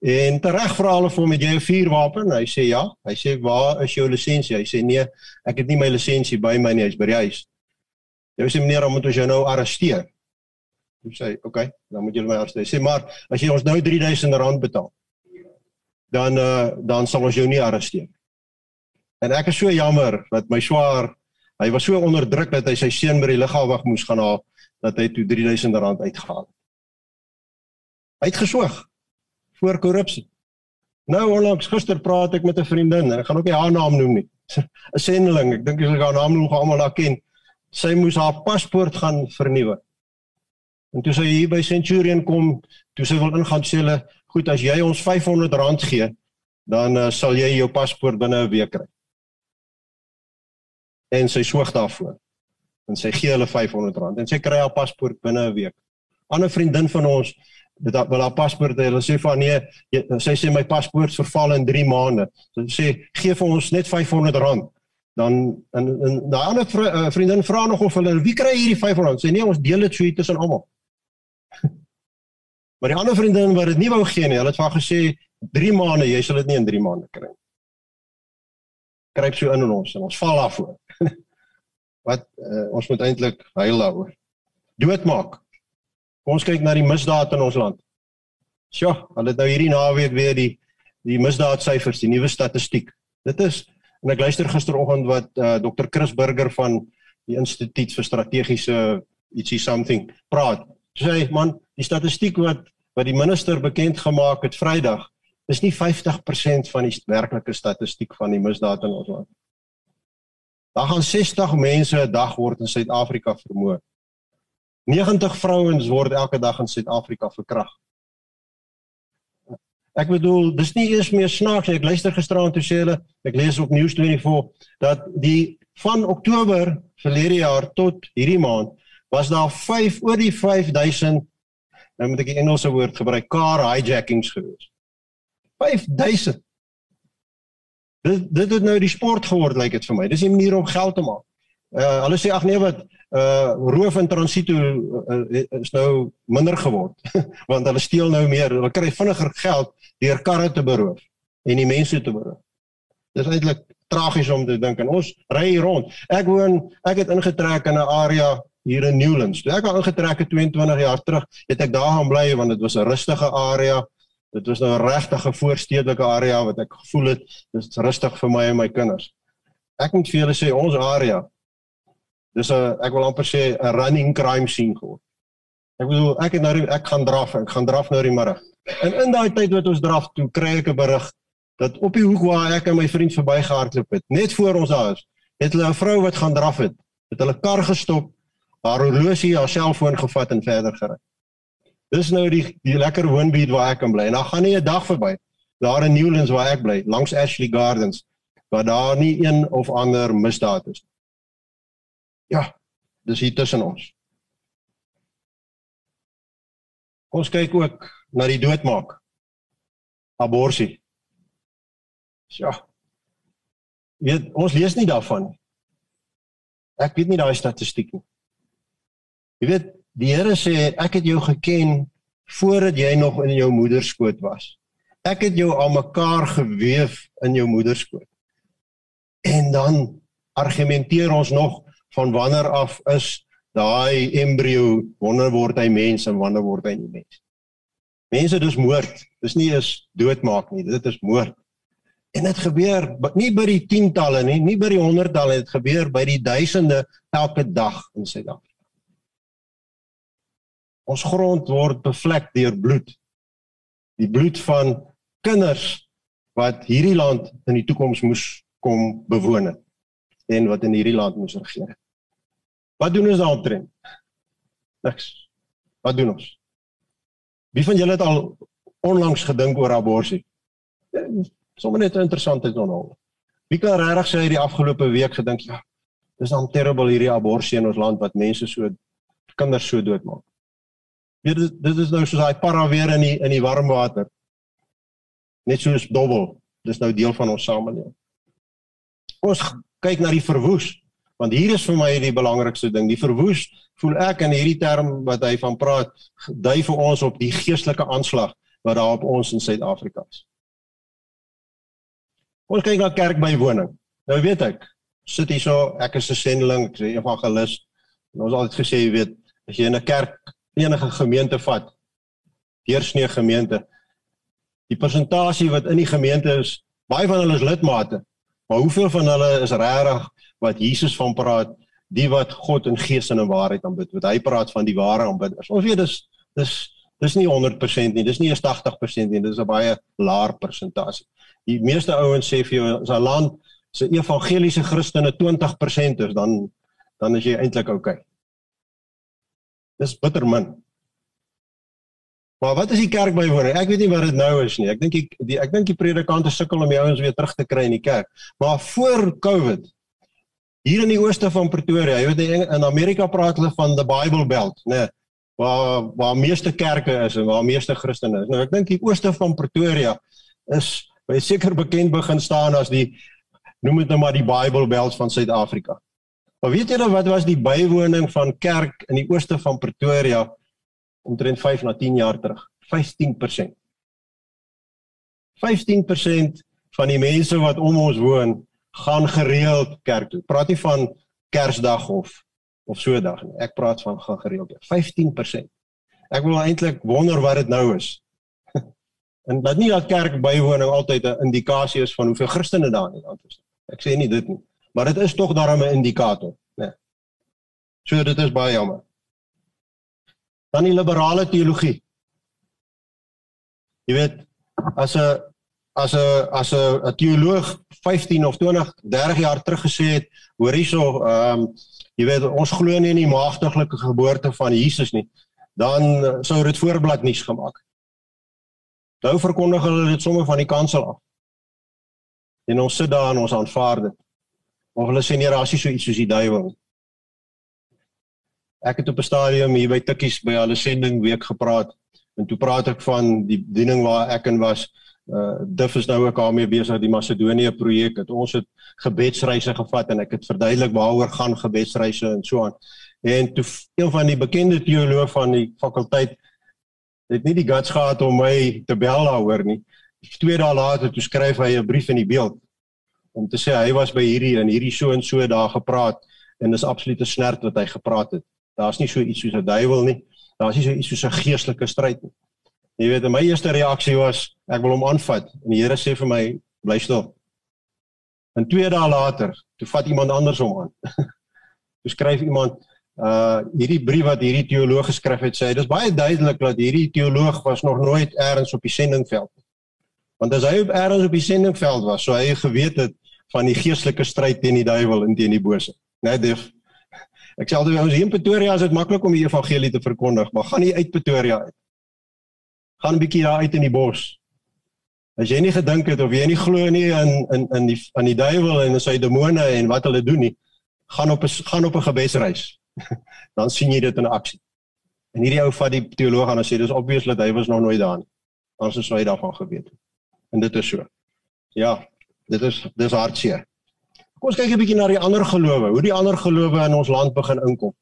En tereg vra hulle vir hom het jy 'n vuurwapen? Hy sê ja. Hy sê waar is jou lisensie? Hy sê nee, ek het nie my lisensie by my nie, hy's by die huis. Jy sê meneer, dan moet ons jou nou arresteer. Hy sê, "Oké, okay, dan moet jy my arresteer." Sê, "Maar as jy ons nou R3000 betaal, dan uh dan sal ons jou nie arresteer." En ek is so jammer dat my swaar, hy was so onderdruk dat hy sy seun by die lughawe moes gaan haal dat hy toe R3000 uitgehaal het. Hy het geswoeg voor korrupsie. Nou onlangs gister praat ek met 'n vriendin en ek gaan ook nie haar naam noem nie. *laughs* 'n Sendeling, ek dink jy sal haar naam nog almal daar ken. sy moes haar paspoort gaan vernuwe. En toe sy hier by Centurion kom, toe sy wil ingaan sê hulle, "Goed, as jy ons R500 gee, dan uh, sal jy jou paspoort binne 'n week kry." En sy swyg daarvoor. En sy gee hulle R500 en sy kry haar paspoort binne 'n week. 'n Ander vriendin van ons dit wil haar paspoort hê. Hulle sê van nee, jy, sy sê my paspoort verval in 3 maande. So sy sê gee vir ons net R500. Dan en en daai ander vri, uh, vriendin vra nog of hulle wie kry hierdie 500 sê nee ons deel dit so hier tussen almal. *laughs* Maar die ander vriendin wat dit nie wou gee nie hulle het vir gesê 3 maande jy sal dit nie in 3 maande kry kruip so in in ons en ons val af voor *laughs* wat uh, ons moet eintlik huil daaroor. Doodmaak ons kyk na die misdaad in ons land sjoe hulle het nou hierdie naweek weer die die misdaadsyfers die nuwe statistiek dit is En ek luister gisteroggend wat uh, eh, Dr. Chris Burger van die Instituut vir Strategiese ietsie something praat. Hy sê man, die statistiek wat wat die minister bekend gemaak het Vrydag, is nie 50% van die werklike statistiek van die misdaad in ons land. Daar gaan 60 mense 'n dag word in Suid-Afrika vermoor. 90 vrouens word elke dag in Suid-Afrika verkragt. Ek bedoel, dis nie eers meer snaaks nie. Ek luister gisteraand toe sê hulle, ek lees op News24 dat die van Oktober verlede jaar tot hierdie maand was daar 5 oor die 5000 nou moet ek die Engelse woord gebruik, car hijackings gewees. 5000. Dit dit het nou die sport geword lyk like dit vir my. Dis 'n manier om geld te maak. Uh hulle sê ag nee wat uh roof in transito uh, is nou minder geword *laughs* want hulle steel nou meer. Hulle kry vinniger geld deur karre te beroof en die mense te beroof. Dis eintlik tragies om te dink en ons ry rond. Ek woon ek het ingetrek in 'n area hier in Newlands. Toe ek al ingetrek het 22 jaar terug, het ek daar gaan bly want dit was 'n rustige area. Dit was nou 'n regtige voorstedelike area wat ek gevoel het dis rustig vir my en my kinders. Ek moet vir julle sê ons area dis 'n ek wil amper sê 'n running crime scene geword. Ek bedoel ek het nou ek gaan draf, ek gaan draf nou die middag. En in daai tyd wat ons draf toe kry ek 'n berig dat op die hoek waar ek en my vriend verbygehardloop het, net voor ons huis, het hulle 'n vrou wat gaan draf het, het hulle kar gestop, haar horlosie, haar selfoon gevat en verder gery. Dis nou die die lekker woonbuurt waar ek kan bly. En dan gaan nie 'n dag verby daar in Newlands waar ek bly, langs Ashley Gardens, waar daar nie een of ander misdaad is nie. Ja, dis hier tussen ons. Ons kyk ook na die doodmaak. Aborsie. Ja. Weet, ons lees nie daarvan nie. Ek weet nie daai statistiek nie. Jy weet, die Here sê ek het jou geken voordat jy nog in jou moeder skoot was. Ek het jou aan mekaar gewewe in jou moeder skoot. En dan argumenteer ons nog van wanneer af is daai embrio wanneer word hy mens en wanneer word hy nie mens? Mense dis moord. Dis nie is doodmaak nie. Dit is moord. En dit gebeur nie by die tientalle nie nie by die honderdtalle. Dit gebeur by die duisende elke dag in Suid-Afrika. Ons grond word bevlek deur bloed. Die bloed van kinders wat hierdie land in die toekoms moes kom bewoon het en wat in hierdie land moes regeer. Wat doen ons daaroor? Niks. Wat doen ons? Wie van julle het al onlangs gedink oor abortus? Sommige net interessant is onhou. Wie kan regtig sê hy die afgelope week gedink ja, dis dan terrible hierdie abortus in ons land wat mense so kinders so doodmaak. Weet dit dit is nou soos daai para weer in die in die warm water. Net soos dobbel. Dis nou deel van ons samelewing. Ons kyk na die verwoes want hier is vir my die belangrikste ding. Die verwoes voel ek in hierdie term wat hy van praat dui vir ons op die geestelike aanslag wat daar op ons in Suid-Afrika is. Ons kyk na kerkbywoning. Nou weet ek sit hier so ek is 'n sendeling ek is 'n evangelis en ons altyd gesê jy weet as jy in 'n kerk enige gemeente vat deursnee gemeente die persentasie wat in die gemeente is baie van hulle is lidmate Maar hoeveel van hulle is regtig wat Jesus van praat, die wat God in gees en in waarheid aanbid? Wat hy praat van die ware aanbidders. Ons weet dis dis dis nie 100% nie, dis nie eens 80% nie, dis 'n baie laer persentasie. Die meeste ouens sê vir jou as 'n land se evangeliese Christene 20% is, dan dan is jy eintlik oukei. Okay. Dis bitter min. Maar wat is die kerk bywoning? Ek weet nie wat dit nou is nie. Ek dink die ek dink die predikante sukkel om die ouens weer terug te kry in die kerk. Maar voor Covid hier in die ooste van Pretoria, jy weet in Amerika praat hulle van the Bible Belt, né? Nee, waar waar meeste kerke is en waar meeste Christene is. Nou ek dink die ooste van Pretoria is baie seker bekend begin staan as die noem dit nou maar die Bible Belt van Suid-Afrika. Maar weet julle wat was die bywoning van kerk in die ooste van Pretoria omtrent 5 na 10 jaar terug? 15%. 15% van die mense wat om ons woon gaan gereeld kerk toe. Praat nie van Kersdag of of so dag nie. Ek praat van gaan gereeld. 15%. Ek wil eintlik wonder wat dit nou is. *laughs* en dat nie dat kerk bywoning altyd 'n indikasie is van hoeveel Christene daar in land is. Ek sê nie dit nie, maar dit is tog daarom 'n indikator, né? Nee. So dit is baie jammer. Dan die liberale teologie. Jy weet, as 'n as 'n as 'n teoloog 15 of 20, 30 jaar terug gesê het, hoor hierso, ehm um, jy weet ons glo nie in die maagdelike geboorte van Jesus nie, dan sou dit voorblad nuus gemaak. Nou verkondig hulle dit sommer van die kansel af. En ons sit daar en ons aanvaar dit. Of hulle sê nee, daar is nie so iets soos die duiwel. Ek het op 'n stadium hier by Tikkies by hulle sending week gepraat en toe praat ek van die bediening waar ek in was uh Duff is nou ook daarmee besig die Macedonië projek. Het ons het gebedsreise gevat en ek het verduidelik waaroor gaan gebedsreise en so aan. En toe een van die bekende teoloë van die fakulteit het nie die guts gehad om my te bel daaroor nie. Twee dae later toe skryf hy 'n brief in die beeld om te sê hy was by hierdie en hierdie so en so daar gepraat en dis absolute snert wat hy gepraat het. Daar's nie so iets soos 'n duiwel nie. Daar's nie so iets soos 'n geestelike stryd nie. Jy weet, my eerste reaksie was ek wil hom aanvat en die Here sê vir my bly stil. En 2 dae later, toe vat iemand anders hom aan. *laughs* toe skryf iemand uh hierdie brief wat hierdie teoloog geskryf het sê dis baie duidelik dat hierdie teoloog was nog nooit eers op die sendingveld nie. Want as hy op eers op die sendingveld was, sou hy geweet het van die geestelike stryd teen die duiwel en teen die bose. Net def Ek sê altyd ons hier in Pretoria is dit maklik om die evangelie te verkondig, maar gaan nie uit Pretoria uit gaan 'n bietjie daar uit in die bos. As jy nie gedink het of jy nie glo nie in in in die aan die duiwel en sy demone en wat hulle doen nie, gaan op 'n gaan op 'n gebesreis. *laughs* dan sien jy dit in aksie. En hierdie ou vat die teoloog aan en sê dis obvious dat hy was nog nooit daar nie. Anders sou hy daarvan geweet het. En dit is so. Ja, dit is dis hartseer. Kom ons kyk 'n bietjie na die ander gelowe, hoe die ander gelowe in ons land begin inkom.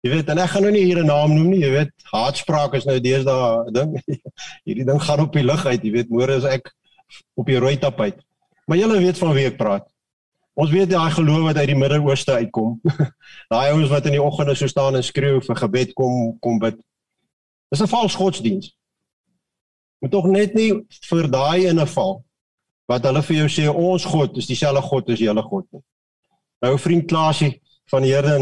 Jy weet, en ek gaan nou nie hier 'n naam noem nie, jy weet, haatspraak is nou deesdae ding. *laughs* Hierdie ding gaan op die lug uit, jy weet, môre is ek op die rooi tapuit. Maar julle weet van wie ek praat. Ons weet daai geloof wat uit die Midde-Ooste uitkom. *laughs* daai ouens wat in die oggende so staan en skreeu vir gebed kom kom bid. Dis 'n vals godsdiens. Moet tog net nie vir daai in 'n val wat hulle vir jou sê ons God is dieselfde God as julle God nie. Nou vriend Klaasie van die Here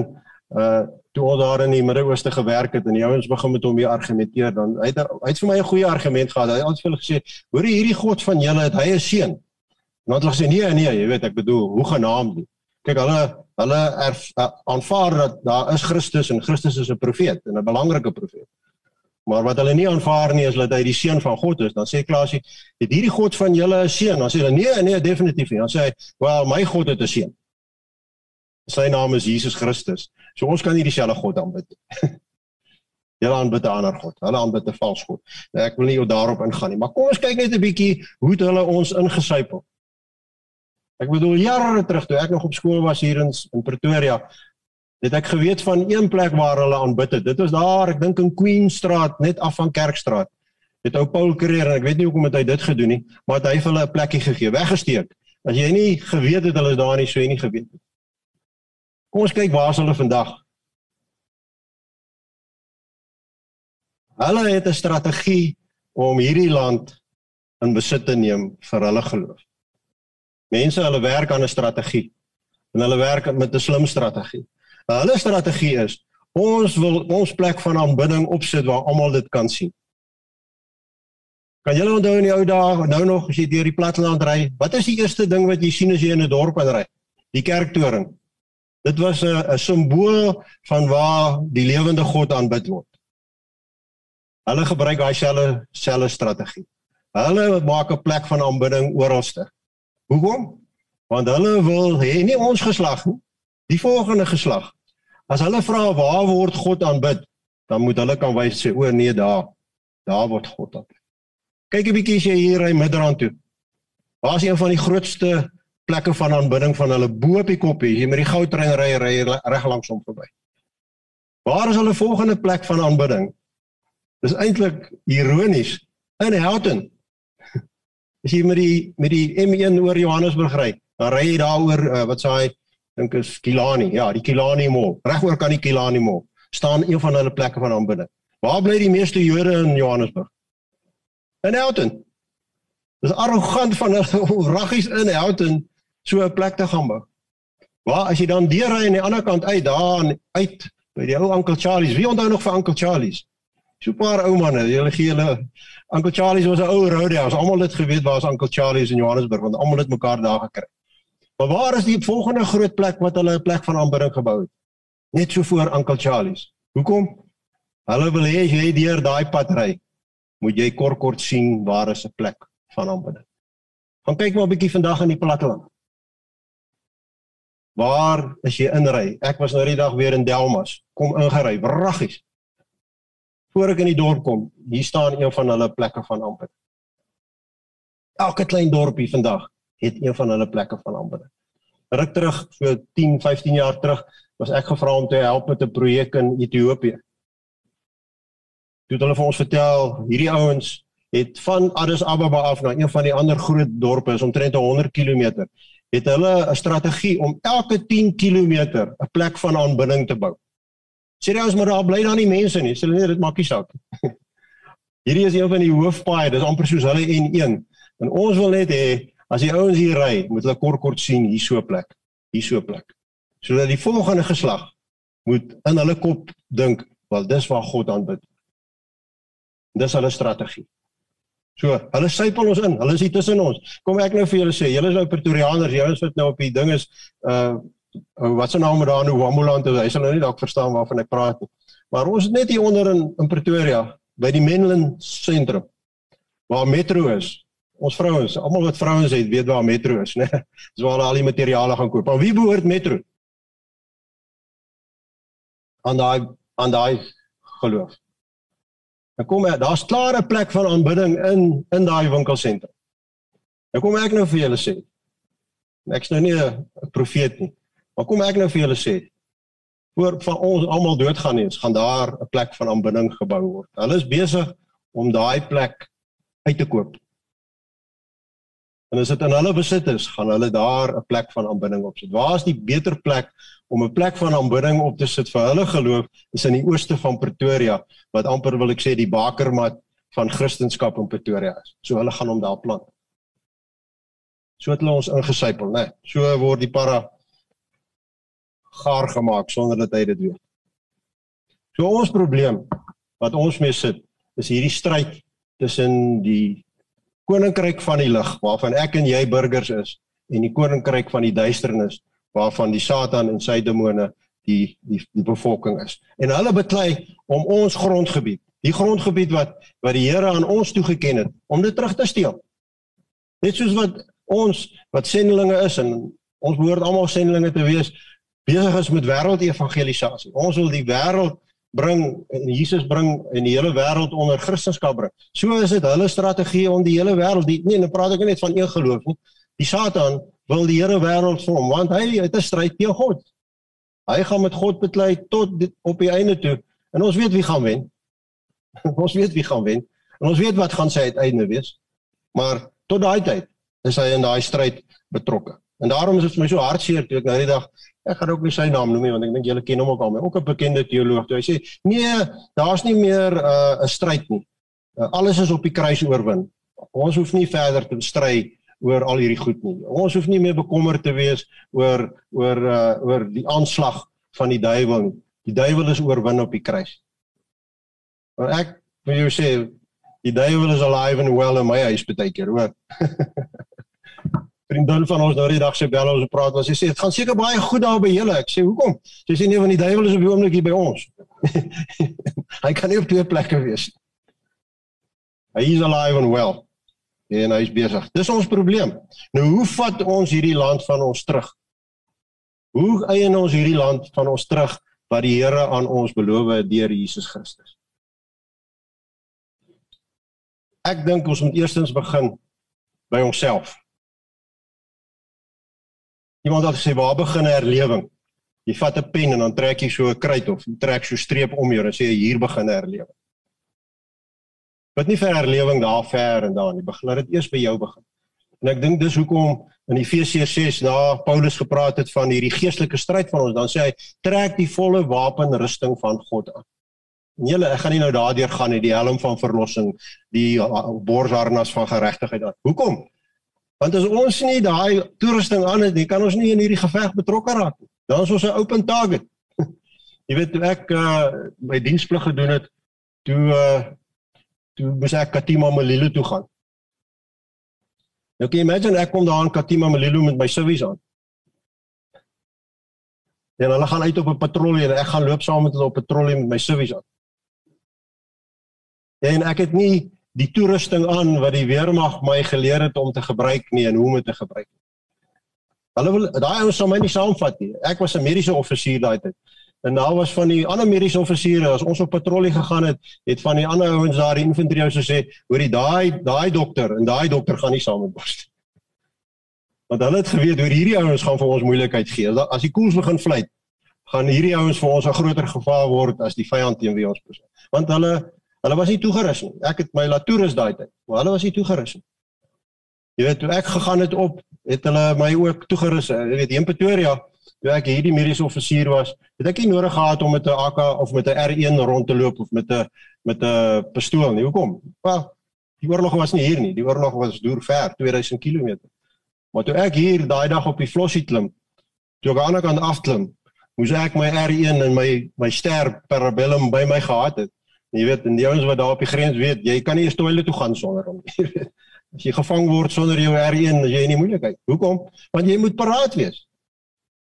uh toe al daar in die Midde-Ooste gewerk het en die ouens begin met hom weer argumenteer dan hy het hy het vir my 'n goeie argument gehad. Hy het altyd vir hulle gesê, "Hoor hierdie God van julle het hy 'n seun." En dan het hulle gesê, "Nee, nee, jy weet ek bedoel, hoe genaamd nie." Kyk, hulle hulle erf, uh, aanvaar dat daar is Christus en Christus is 'n profeet en 'n belangrike profeet. Maar wat hulle nie aanvaar nie is dat hy die seun van God is. Dan sê Klaasie, "Het hierdie God van julle 'n seun?" Dan sê hulle, "Nee, nee, definitief nie." Dan sê hy, "Wel, my God het 'n seun." Sy naam is Jesus Christus. So ons kan nie dieselfde God aanbid nie. *laughs* Hulle aanbid 'n ander God. Hulle aanbid 'n vals God. Nou ek wil nie daarop ingaan nie, maar kom ons kyk net 'n bietjie hoe hulle ons ingesypel. Ek bedoel jare terug toe ek nog op skool was hier in in Pretoria, het ek geweet van een plek waar hulle aanbid het. Dit was daar, ek dink in Queenstraat, net af van Kerkstraat. Dit ou Paul Creer en ek weet nie hoekom het hy dit gedoen nie, maar hy het hulle 'n plekkie gegee, weggesteek. As jy nie geweet het hulle is daar nie, sou jy nie geweet het. Kom ons kyk waar is hulle vandag. Hulle het 'n strategie om hierdie land in besit te neem vir hulle geloof. Mense, hulle werk aan 'n strategie en hulle werk met 'n slim strategie. Hulle strategie is ons wil ons plek van aanbidding opsit waar almal dit kan sien. Kan julle onthou in die ou dae, nou nog as jy deur die platteland ry, wat is die eerste ding wat jy sien as jy in 'n dorp inry? Die kerktoring. Dit was 'n 'n simbool van waar die lewende God aanbid word. Hulle gebruik daai selfe selfe strategie. Hulle maak 'n plek van aanbidding oralste. Hoekom? Want hulle wil hê nie ons geslag nie, die volgende geslag. As hulle vra waar word God aanbid, dan moet hulle kan wys sê o nee daar, daar word God aanbid. Kyk 'n bietjie as jy hier ry Midrand toe. Waar is een van die grootste plekke van aanbidding van hulle bo op die koppie, jy met die goudtrein ry ry reg langs hom verby. Waar is hulle volgende plek van aanbidding? Dis eintlik ironies in Houghton. *laughs* As jy met die met die M1 oor Johannesburg ry, dan ry jy daaroor uh, wat sê hy dink is Kilani. Ja, die Kilani Mall. Regoor kan die Kilani Mall staan een van hulle plekke van aanbidding. Waar bly die meeste Jode in Johannesburg? In Houghton. Dis arrogant van hulle *laughs* raggies in Houghton so 'n plek te gaan bou. Waar as jy dan deur ry aan die ander kant uit daar uit by die ou Uncle Charlie's. Wie onthou nog vir Uncle Charlie's? So 'n paar ou manne, hulle gee hulle Uncle Charlie's was 'n ou roadhouse. Almal het geweet waar is Uncle Charlie's in Johannesburg want almal het mekaar daar gekry. Maar waar is die volgende groot plek wat hulle 'n plek van aanbidding gebou het? Net so voor Uncle Charlie's. Hoekom? Hulle wil hê jy deur daai pad ry, moet jy kort kort sien waar is 'n plek van aanbidding. Gaan kyk maar 'n bietjie vandag in die platteland. Waar is jy inry? Ek was nou die dag weer in Delmas. Kom ingery, wraggies. Voor ek in die dorp kom, hier staan een van hulle plekke van aanbidding. Elke klein dorpie vandag het een van hulle plekke van aanbidding. Ruk terug so 10, 15 jaar terug was ek gevra om te help met 'n projek in Ethiopië. Toe het hulle vir ons vertel, hierdie ouens het van Addis Ababa af na een van die ander groot dorpe, is omtrent 100 km, het hulle 'n strategie om elke 10 km 'n plek van aanbidding te bou. Serieus, maar daar bly dan nie mense nie. Hulle nee, dit maak nie saak. *laughs* Hierdie is een van die hoofpaaie, dis amper soos hulle N1. En ons wil net hê as die ouens hier ry, moet hulle kort kort sien hier so 'n plek, hier so 'n plek. Sodat die volgende geslag moet in hulle kop dink, wel dis waar God aanbid. Dis hulle strategie. So, hulle sypel ons in. Hulle is hier tussen ons. Kom ek nou vir julle sê, julle is nou Pretoriaaners, julle sit nou op die ding is uh wat se naam daar nou Wamuland, hy sal nou nie dalk verstaan waarvan ek praat nie. Maar ons is net hier onder in in Pretoria by die Menlyn sentrum waar metro is. Ons vrouens, almal wat vrouens het, weet waar metro is, né? *laughs* Dis waar hulle al die materiale gaan koop. Maar wie behoort metro? Aan daai aan daai geloof. Dan kom ek, daar's klaar 'n plek van aanbidding in in daai winkelsentrum. Dan kom ek nou vir julle sê. Ek's nou nie 'n profeet nie. Maar kom ek nou vir julle sê. Voor van ons almal doodgaan nie, gaan daar 'n plek van aanbidding gebou word. Hulle is besig om daai plek uit te koop. En as dit in hulle besit is, gaan hulle daar 'n plek van aanbidding opsit. Waar is die beter plek om 'n plek van aanbidding op te sit vir hulle geloof? Is in die ooste van Pretoria, wat amper wil ek sê die bakermat van Christendom in Pretoria is. So hulle gaan hom daar plant. So het hulle ons ingesypel, né? Nee, so word die para gaar gemaak sonder dat hy dit weet. So ons probleem wat ons mee sit, is hierdie stryd tussen die koninkryk van die lig waarvan ek en jy burgers is en die koninkryk van die duisternis waarvan die satan en sy demone die die die bevolking is. En hulle beklei om ons grondgebied, die grondgebied wat wat die Here aan ons toegeken het, om dit terug te steel. Net soos wat ons wat sendelinge is en ons behoort almal sendelinge te wees, besig is met wêreldevangelisasie. Ons wil die wêreld bring en Jesus bring en die hele wêreld onder Christendom bring. So is dit hulle strategie om die hele wêreld die nee, nou praat ek net van een geloof nie. Die Satan wil die hele wêreld vorm want hy het 'n stryd teen God. Hy gaan met God beklei tot dit, op die einde toe. En ons weet wie gaan wen. *laughs* ons weet wie gaan wen. En ons weet wat gaan sy uiteinde wees. Maar tot daai tyd is hy in daai stryd betrokke. En daarom is dit vir my so hartseer toe ek nou die dag ek gaan ook nie sy naam noem nie want ek dink julle ken hom ook al, maar ook 'n bekende teoloog. Hy sê nee, daar's nie meer uh, 'n uh, stryd nie. Uh, alles is op die kruis oorwin. Ons hoef nie verder te stry oor al hierdie goed nie. Ons hoef nie meer bekommerd te wees oor oor uh, oor die aanslag van die duiwel nie. Die duiwel is oorwin op die kruis. Maar ek wil jou sê die duiwel is alive and well in my huis baie keer, hoor. *laughs* vriendin van ons nou die dag sy bel ons praat was sy sê dit gaan seker baie goed daar by julle. Ek sê hoekom? Sy sê nee want die duiwel is op die oomblik hier by ons. *laughs* hy kan nie op twee plekke wees. Hy is alive and well. En hy is besig. Dis ons probleem. Nou hoe vat ons hierdie land van ons terug? Hoe eien ons hierdie land van ons terug wat die Here aan ons beloof het deur Jesus Christus? Ek dink ons moet eerstens begin by onsself. Iemand het gesê waar begin herlewing? Jy vat 'n pen en dan trek jy so 'n kruit of trek so 'n streep om jou en sê hier begin herlewing. Wat nie vir herlewing daar ver en daar nie. Begin laat dit eers by jou begin. En ek dink dis hoekom in Efesiërs 6 na Paulus gepraat het van hierdie geestelike stryd van ons, dan sê hy trek die volle wapenrusting van God aan. En julle, ek gaan nie nou daardeur gaan nie, die helm van verlossing, die borsharnas van geregtigheid. Hoekom? Want as ons nie daai toerusting aan het nie, kan ons nie in hierdie geveg betrokke raak nie. Dan is ons 'n open target. *laughs* Jy weet toe ek uh my diensplig gedoen het, toe uh toe moes ek Katima Malilo toe gaan. Nou kan jy imagine ek kom daar aan Katima Malilo met my civies aan. En hulle gaan uit op 'n patrollie en ek gaan loop saam met hulle op patrollie met my civies aan. En ek het nie die toerusting aan wat die weermag my geleer het om te gebruik nie en hoe om dit te gebruik. Hulle wil daai ouens sal my nie saamvat nie. Ek was 'n mediese offisier daai tyd. En daar was van die ander mediese offisiere as ons op patrollie gegaan het, het van die ander ouens daar die infanterie ouens gesê, "Hoorie, daai daai dokter en daai dokter gaan nie saam met ons nie." Want hulle het geweet hoe hierdie ouens gaan vir ons moeilikheid gee. As die koels begin vlieg, gaan hierdie ouens vir ons 'n groter gevaar word as die vyand teen wie ons besit. Want hulle Hulle was nie toegerus nie. Ek het my laat toerus daai tyd, maar hulle was nie toegerus nie. Jy weet, toe ek gegaan het op, het hulle my ook toegerus. Jy weet, in Pretoria, toe ek hierdie mediese offisier was, het ek nie nodig gehad om met 'n AK of met 'n R1 rond te loop of met 'n met 'n pistool nie. Hoekom? Wel, die oorlog was nie hier nie. Die oorlog was deur ver, 2000 km. Maar toe ek hier daai dag op die Flossie klim, toe ek aan die kant afklim, moes ek my R1 en my my ster Parabellum by my gehad het. Jy weet, en die ouens wat daar op die grens weet, jy kan nie eens toilet toe gaan sonder hom nie. *laughs* As jy gevang word sonder jou R1, as jy in die moeilikheid. Hoekom? Want jy moet paraat wees.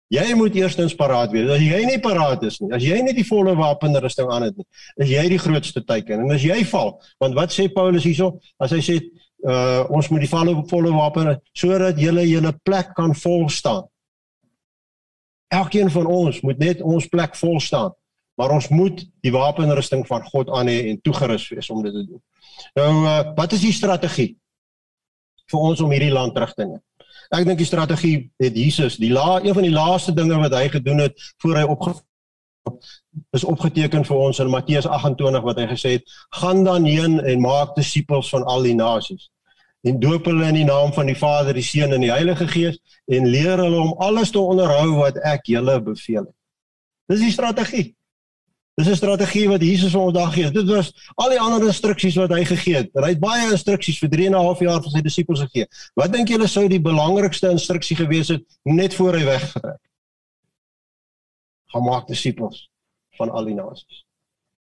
Jy moet eerstens paraat wees. As jy nie paraat is nie, as jy nie die volle wapenrusting aan het nie, is jy die grootste teiken. En as jy val, want wat sê Paulus hierso? As hy sê uh ons moet die volle volle wapen sodat jy julle plek kan vol staan. Elkeen van ons moet net ons plek vol staan maar ons moet die wapenrusting van God aan hê en toegerus wees om dit te doen. Nou uh, wat is die strategie vir ons om hierdie land terug te neem? Ek dink die strategie het Jesus, die la een van die laaste dinge wat hy gedoen het voor hy opge is opgeteken vir ons in Matteus 28 wat hy gesê het: "Gaan dan heen en maak disippels van al die nasies en doop hulle in die naam van die Vader, die Seun en die Heilige Gees en leer hulle om alles te onderhou wat ek julle beveel het." Dis die strategie. Dis 'n strategie wat Jesus vir ons daag gee. Dit was al die ander instruksies wat hy gegee het. Hy het baie instruksies vir 3 en 'n half jaar vir sy disippels gegee. Wat dink julle sou die belangrikste instruksie gewees het net voor hy weggetrek? Gaan maak disippels van al die nasies.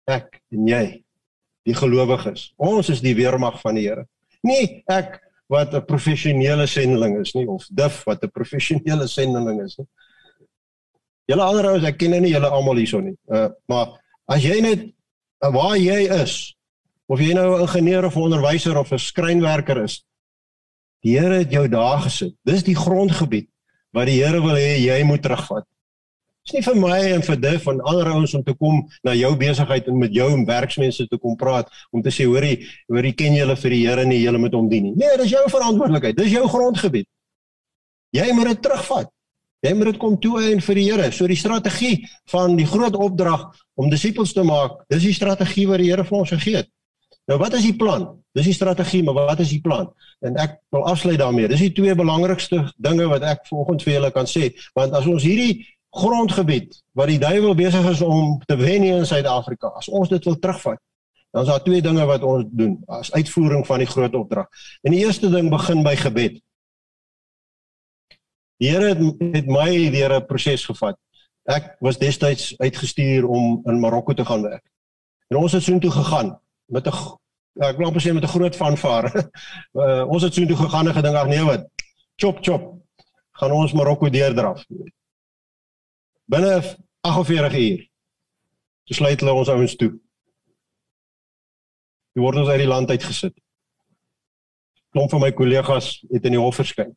Ek en jy, die gelowiges. Ons is die weermag van die Here. Nie ek wat 'n professionele sendeling is nie of dif wat 'n professionele sendeling is nie. Julle ander ouens, ek ken nou nie julle almal hierso nie. Uh maar as jy net uh, waar jy is of jy nou 'n ingenieur of 'n onderwyser of 'n skrynwerker is, die Here het jou daar gesit. Dis die grondgebied wat die Here wil hê jy moet terugvat. Dis nie vir my en vir Div en ander ouens om te kom na jou besigheid en met jou en werksmense te kom praat om te sê hoorie, hoorie ken julle vir die Here nie, julle moet hom dien nie. Nee, dis jou verantwoordelikheid. Dis jou grondgebied. Jy moet dit terugvat. Jy moet dit kom toe en vir die Here. So die strategie van die groot opdrag om disippels te maak, dis die strategie wat die Here vir ons gegee het. Nou wat is die plan? Dis die strategie, maar wat is die plan? En ek wil afsluit daarmee. Dis die twee belangrikste dinge wat ek vanoggend vir julle kan sê, want as ons hierdie grondgebied wat die duiwel besig is om te wen in Suid-Afrika, as ons dit wil terugvat, dan is daar twee dinge wat ons doen as uitvoering van die groot opdrag. En die eerste ding begin by gebed. Die Here het, het my deur 'n proses gevat. Ek was destyds uitgestuur om in Marokko te gaan werk. En ons het soontoe gegaan met 'n ja, ek wil amper sê met 'n groot fanfare. uh, *laughs* ons het soontoe gegaan en gedink ag nee wat. chop chop gaan ons Marokko deurdraf. Binne 48 uur. Toe sluit hulle ons ouens toe. Die word ons uit die land uitgesit. Klomp van my kollegas het in die hof verskyn.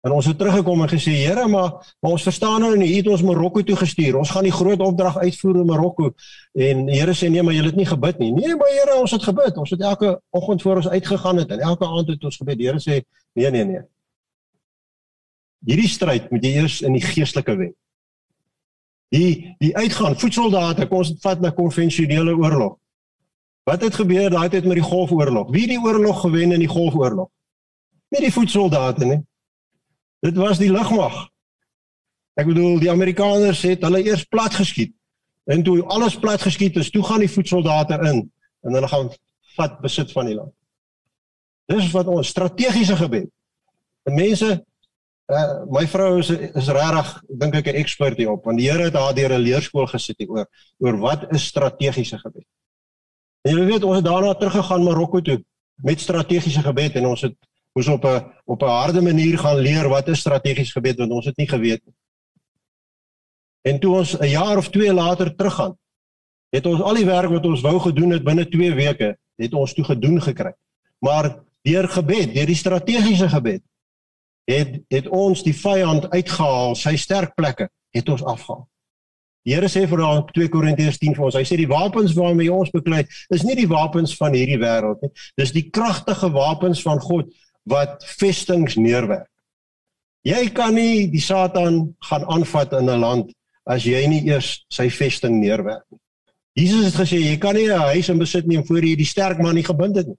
En ons het teruggekom en gesê, "Here, maar, maar ons verstaan nou nie, u het ons Marokko toe gestuur. Ons gaan die groot opdrag uitvoer in Marokko." En die Here sê, "Nee, maar julle het nie gebid nie." "Nee, maar Here, ons het gebid. Ons het elke oggend voor ons uitgegaan het en elke aand het ons gebid." Die Here sê, "Nee, nee, nee. Hierdie stryd moet jy eers in die geestelike wen. Die die uitgaan, voetsoldate, kom ons vat na konvensionele oorlog. Wat het gebeur daai tyd met die Golfoorlog? Wie het die oorlog gewen in die Golfoorlog? Nie die voetsoldate nie. Dit was die lugmag. Ek bedoel die Amerikaners het hulle eers plat geskiet. En toe alles plat geskiet is, toe gaan die voetsoldate in en hulle gaan vat besit van die land. Dis wat ons strategiese gebed. En mense uh, my vrou is is regtig dink ek 'n ekspert hierop want die Here het haar deur 'n leerskool gesit oor oor wat is strategiese gebed. En jy weet ons het daarna teruggegaan Marokko toe met strategiese gebed en ons het moes op 'n op 'n harde manier gaan leer wat is strategies gebed want ons het nie geweet nie. En toe ons 'n jaar of 2 later teruggaan, het ons al die werk wat ons wou gedoen het binne 2 weke, het ons toe gedoen gekry. Maar deur gebed, deur die strategiese gebed, het het ons die vyand uitgehaal, sy sterk plekke het ons afgehaal. Die Here sê vir ons 2 Korintiërs 10 vir ons. Hy sê die wapens waarmee ons beklei is nie die wapens van hierdie wêreld nie. Dis die kragtige wapens van God wat vestings neerwerk. Jy kan nie die Satan gaan aanvat in 'n land as jy nie eers sy vesting neerwerk nie. Jesus het gesê jy kan nie 'n huis in besit neem voor jy die sterk man nie gebind het nie.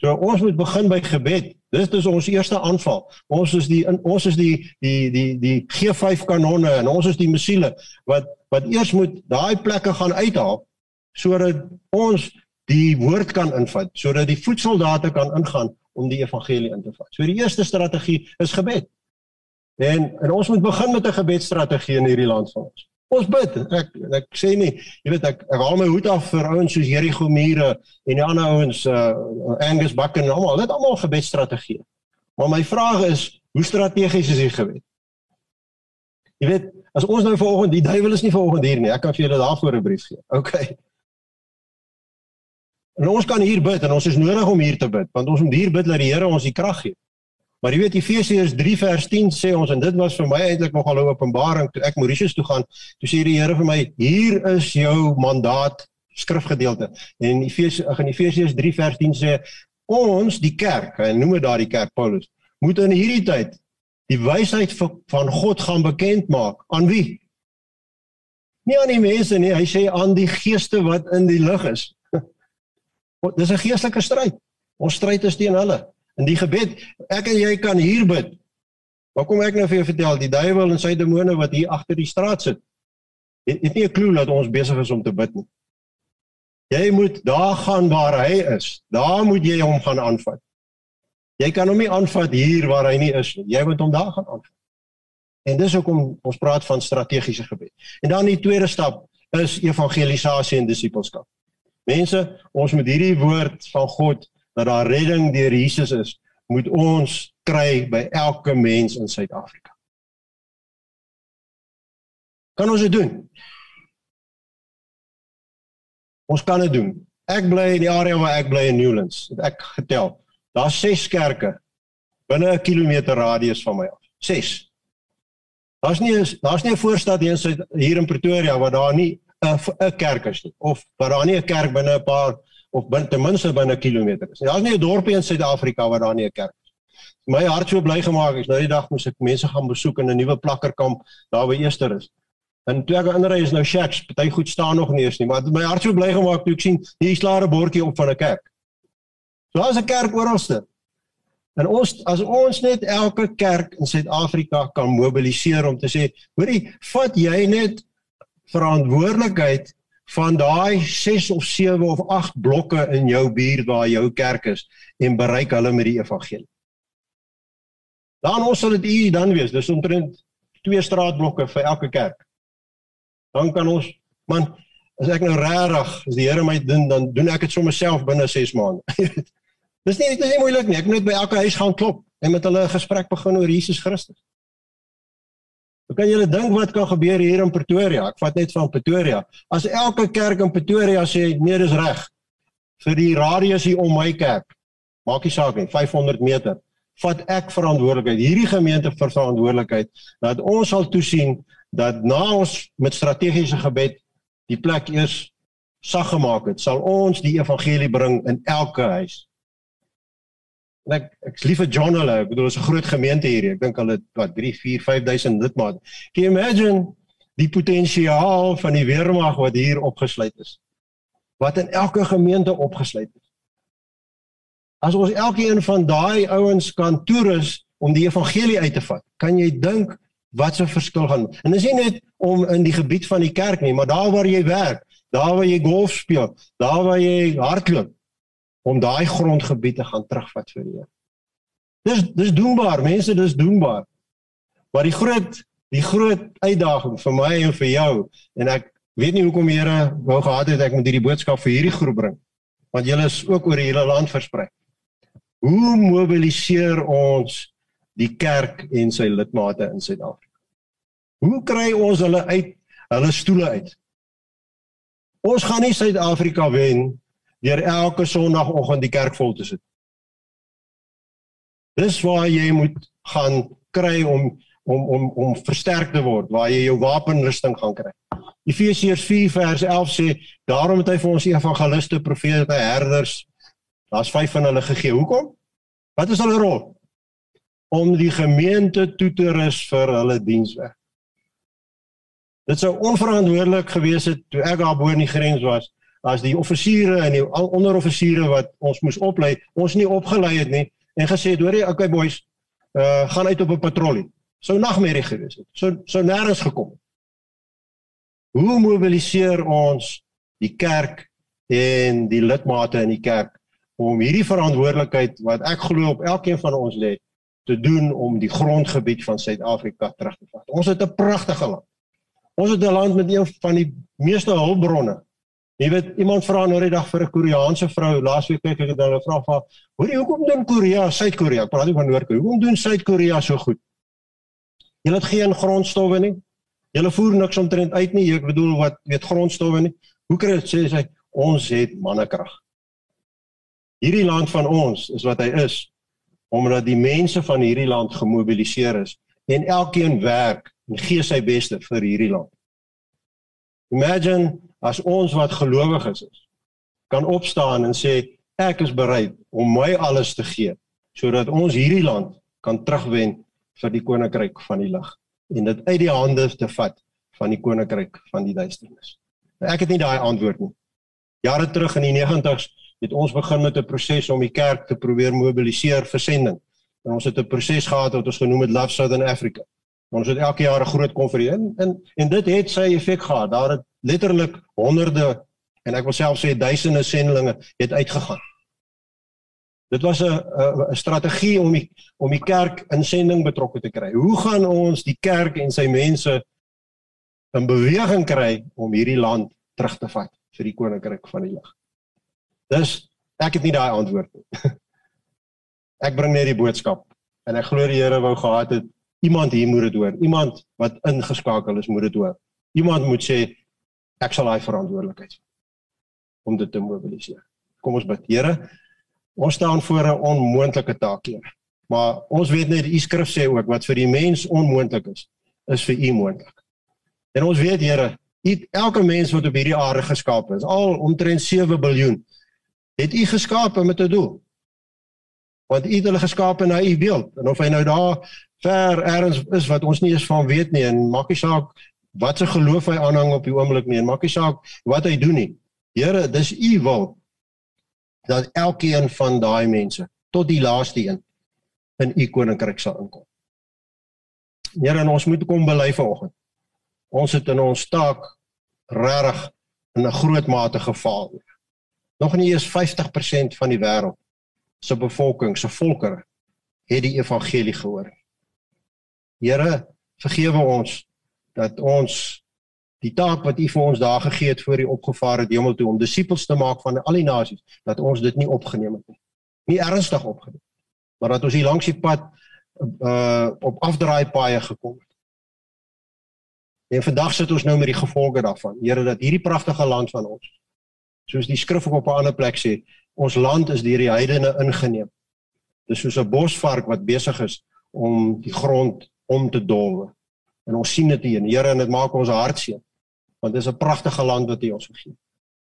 So ons moet begin by gebed. Dis dis ons eerste aanval. Ons is die ons is die die die die G5 kanonne en ons is die missiele wat wat eers moet daai plekke gaan uithaal sodat ons die woord kan invat, sodat die voetsoldate kan ingaan om die evangelie in te vat. So die eerste strategie is gebed. En en ons moet begin met 'n gebedsstrategie in hierdie land van ons. Ons bid. Ek ek sê nie, jy weet ek ek haal my hoed af vir ouens soos Jericho Mure en die ander ouens uh Angus Bakken en almal. Dit almal gebedsstrategie. Maar my vraag is, hoe strategies is die gebed? Jy weet, as ons nou vanoggend die duiwel is nie vanoggend hier nie. Ek kan vir julle daarvoor 'n brief gee. Okay. En ons kan hier bid en ons is nodig om hier te bid want ons moet hier bid dat die Here ons die krag gee. Maar jy weet Efesiërs 3 vers 10 sê ons en dit was vir my eintlik nogal 'n openbaring toe ek Mauritius toe gaan. Toe sê die Here vir my: "Hier is jou mandaat skrifgedeelte." En Efesiërs in Efesiërs 3 vers 10 sê ons die kerk, hy noem dit daardie kerk Paulus, moet in hierdie tyd die wysheid van God gaan bekend maak aan wie? Nie aan die mense nie, hy sê aan die geeste wat in die lig is. Dis 'n geestelike stryd. Ons stryd is teen hulle. In die gebed, ek en jy kan hier bid. Maar kom ek nou vir jou vertel, die duiwel en sy demone wat hier agter die straat sit, het, het nie 'n klou dat ons besig is om te bid nie. Jy moet daar gaan waar hy is. Daar moet jy hom gaan aanvat. Jy kan hom nie aanvat hier waar hy nie is nie. Jy moet hom daar gaan aanvat. En dis hoekom ons praat van strategiese gebed. En dan die tweede stap is evangelisasie en disippelskap. Mense, ons moet hierdie woord van God dat daar redding deur Jesus is, moet ons kry by elke mens in Suid-Afrika. Kan ons dit doen? Ons kan dit doen. Ek bly in die area waar ek bly in Newlands. Ek getel. Daar's 6 kerke binne 'n kilometer radius van my af. 6. Daar's nie daar's nie 'n voorstad hier in hier in Pretoria waar daar nie 'n 'n kerk is nie of waar daar nie 'n kerk binne 'n paar of binne ten minste binne 'n kilometer is. Daar's nie 'n dorpie in Suid-Afrika waar daar nie 'n kerk is. My hart so bly gemaak is nou die dag moes ek mense gaan besoek in 'n nuwe plakkerkamp daar by Easter is. En ek inry is nou shacks, party goed staan nog nie eens nie, maar my hart so bly gemaak toe ek sien hier slaare bordjie op van 'n kerk. So daar's 'n kerk oralste. En ons as ons net elke kerk in Suid-Afrika kan mobiliseer om te sê, hoorie, vat jy net verantwoordelikheid van daai 6 of 7 of 8 blokke in jou buurt waar jou kerk is en bereik hulle met die evangelie. Dan ons sal dit hier dan wees. Dis omtrent twee straatblokke vir elke kerk. Dan kan ons man as ek nou regtig as die Here my doen dan doen ek dit sommer self binne 6 maande. *laughs* dis nie dit is nie moeilik nie. Ek moet net by elke huis gaan klop. en met hulle 'n gesprek begin oor Jesus Christus. Hoe kan julle dink wat kan gebeur hier in Pretoria? Ek vat net van Pretoria. As elke kerk in Pretoria sê nee, dis reg vir die radius hier om my kerk. Maak nie saak nie, 500 meter. Vat ek verantwoordelikheid, hierdie gemeente vir verantwoordelikheid dat ons sal toesien dat na ons met strategiese gebed die plek eers sag gemaak het, sal ons die evangelie bring in elke huis. En ek ek's lief vir John hulle. Ek bedoel, is 'n groot gemeente hier. Ek dink hulle het wat 3, 4, 5000 lidmate. Can you imagine die potensiaal van die weermag wat hier opgesluit is? Wat in elke gemeente opgesluit is. As ons elkeen van daai ouens kan toerus om die evangelie uit te vat, kan jy dink wat so verskil gaan. En dis nie net om in die gebied van die kerk nie, maar daar waar jy werk, daar waar jy golf speel, daar waar jy hardloop om daai grondgebiede gaan terugvat vir die Here. Dis dis doenbaar, mense, dis doenbaar. Maar die groot die groot uitdaging vir my en vir jou en ek weet nie hoekom die Here wou gehad het ek moet hierdie boodskap vir hierdie groep bring. Want julle is ook oor die hele land versprei. Hoe mobiliseer ons die kerk en sy lidmate in Suid-Afrika? Hoe kry ons hulle uit hulle stoele uit? Ons gaan nie Suid-Afrika wen deur elke sonoggend die kerk vol te sit. Dis waar jy moet gaan kry om om om om versterk te word, waar jy jou wapenrusting gaan kry. Efesiërs 4 vers 11 sê, daarom het hy vir ons evangeliste, profete, herders, daar's vyf van hulle gegee. Hoekom? Wat is hulle rol? Om die gemeente toe te rus vir hulle dienswerk. Dit sou onverantwoordelik gewees het toe ek daar bo in die grens was as die offisiere en die onderoffisiere wat ons moes oplei, ons nie opgelei het nie en gesê het, "Hoerie, okay boys, uh gaan uit op 'n patrollie." Sou nagmerrie gewees het. Sou sou nêrens gekom. Hoe mobiliseer ons die kerk en die lidmate in die kerk om hierdie verantwoordelikheid wat ek glo op elkeen van ons lê te doen om die grondgebied van Suid-Afrika terug te vat. Ons het 'n pragtige land. Ons het 'n land met een van die meeste hulpbronne. Jy weet, iemand vra nou die dag vir 'n Koreaanse vrou, laasweek kyk ek het hulle vra van, "Hoekom hoekom doen Korea, Suid-Korea, praat nie van Noord-Korea, hoekom doen Suid-Korea so goed?" Julle het geen grondstowwe nie. Julle voer niks omtrent uit nie. Ek bedoel wat weet grondstowwe nie. Hoe kry dit sê sy ons het mannekrag. Hierdie land van ons is wat hy is omdat die mense van hierdie land gemobiliseer is en elkeen werk en gee sy beste vir hierdie land. Imagine as ons wat gelowiges is kan opstaan en sê ek is bereid om my alles te gee sodat ons hierdie land kan terugwen vir die koninkryk van die lig en dit uit die hande te vat van die koninkryk van die duisternis. Nou, ek het nie daai antwoord nie. Jare terug in die 90's het ons begin met 'n proses om die kerk te probeer mobiliseer vir sending. En ons het 'n proses gehad wat ons genoem het Love Southern Africa. Ons het elke jaar 'n groot konferensie en, en en dit het sy effek gehad. Daar het letterlik honderde en ek wil self sê duisende sendlinge het uitgegaan. Dit was 'n 'n strategie om die om die kerk in sending betrokke te kry. Hoe gaan ons die kerk en sy mense in beweging kry om hierdie land terug te vat vir die koninkryk van die lig? Dis ek het nie daai antwoord nie. *laughs* Ek bring net die boodskap en ek glo die Here wou gehad het Iemand hier moet dit hoor. Iemand wat ingeskakel is moet dit hoor. Iemand moet sê ek sal daai verantwoordelikheid om dit te mobiliseer. Kom ons bid. Here, ons staan voor 'n onmoontlike taak hier. Maar ons weet net u skrif sê ook wat vir die mens onmoontlik is, is vir u moontlik. En ons weet Here, u elke mens wat op hierdie aarde geskaap is, al omtrent 7 miljard, het u geskaap met 'n doel. Want u het hulle geskaap na u beeld. En of hy nou daar ver ergens is wat ons nie eens van weet nie en maak nie saak wat se geloof hy aanhang op die oomblik nie en maak nie saak wat hy doen nie. Here, dis u wil dat elkeen van daai mense tot die laaste een in u koninkryk sal inkom. Here, ons moet kom bely vanoggend. Ons het in ons taak regtig in 'n groot mate gefaal. Nog nie eens 50% van die wêreld se bevolking, se volkere het die evangelie gehoor. Here, vergewe ons dat ons die taak wat U vir ons daar gegee het voor U opgevaar het hemel toe om disippels te maak van al die nasies, dat ons dit nie opgeneem het nie. Nie ernstig opgeneem. maar dat ons hier langs die pad uh op afdraai paaie gekom het. En vandag sit ons nou met die gevolge daarvan. Here dat hierdie pragtige land van ons soos die skrif ook op 'n ander plek sê, ons land is deur die heidene ingeneem. Dis soos 'n bosvark wat besig is om die grond om te dolwe. En ons sien dit hier, Here, en dit maak ons hartseer. Want dis 'n pragtige land wat U ons gegee het.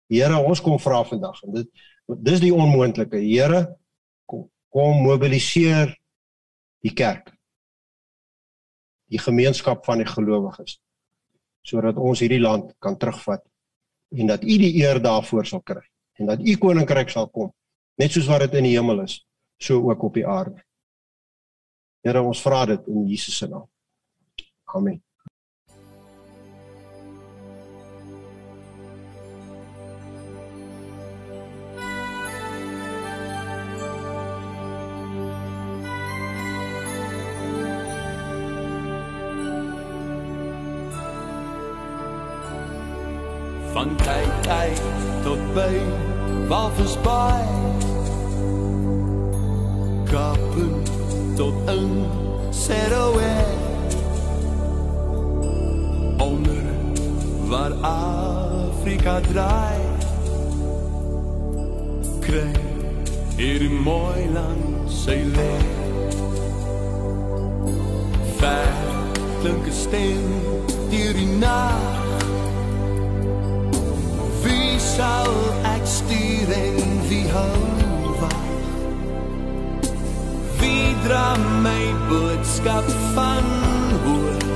Here, ons kom vra vandag en dit dis die onmoontlike. Here, kom kom mobiliseer die kerk. Die gemeenskap van die gelowiges sodat ons hierdie land kan terugvat en dat U die eer daarvoor sal kry en dat U koninkryk sal kom net soos wat dit in die hemel is so ook op die aarde. Here ons vra dit in Jesus se naam. Amen. van tyd tyd tot by Walvis Bay Kapen tot in Saraway waar Afrika draai kry hier mooi land sy lê ver klink 'n stem deur die nag sal ek stuur en wie hou wag wie dra my boodskap van hoor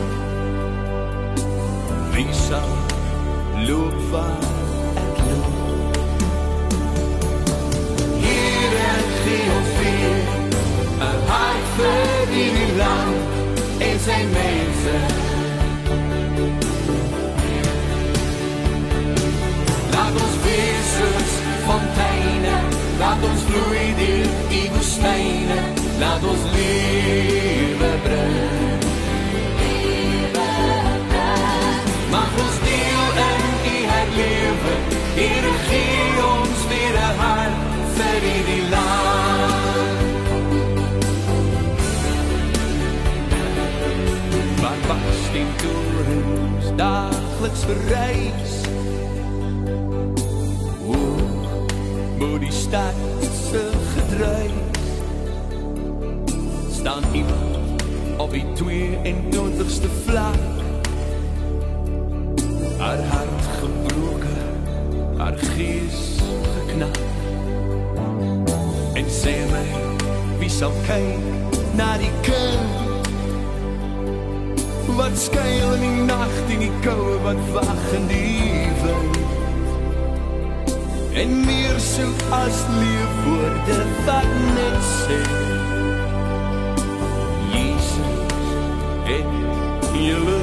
wie sal loop waar ek loop hier en hier ons weer een hart vir die land en sy mense Laat ons wees soos fonteine, laat ons vloei deur die woestyne, laat ons lewe bring. Gee ons weer 'n hart vir die land. Wat pas die torens daagliks verrys? Bo die stad se gedruis staan iemand op die 22ste vlak gees geknak en sê my wie sal kyk na die kind wat skuil in die nacht in die koue wat wag in die wind en meer soek as leefwoorde wat net sê Jesus het julle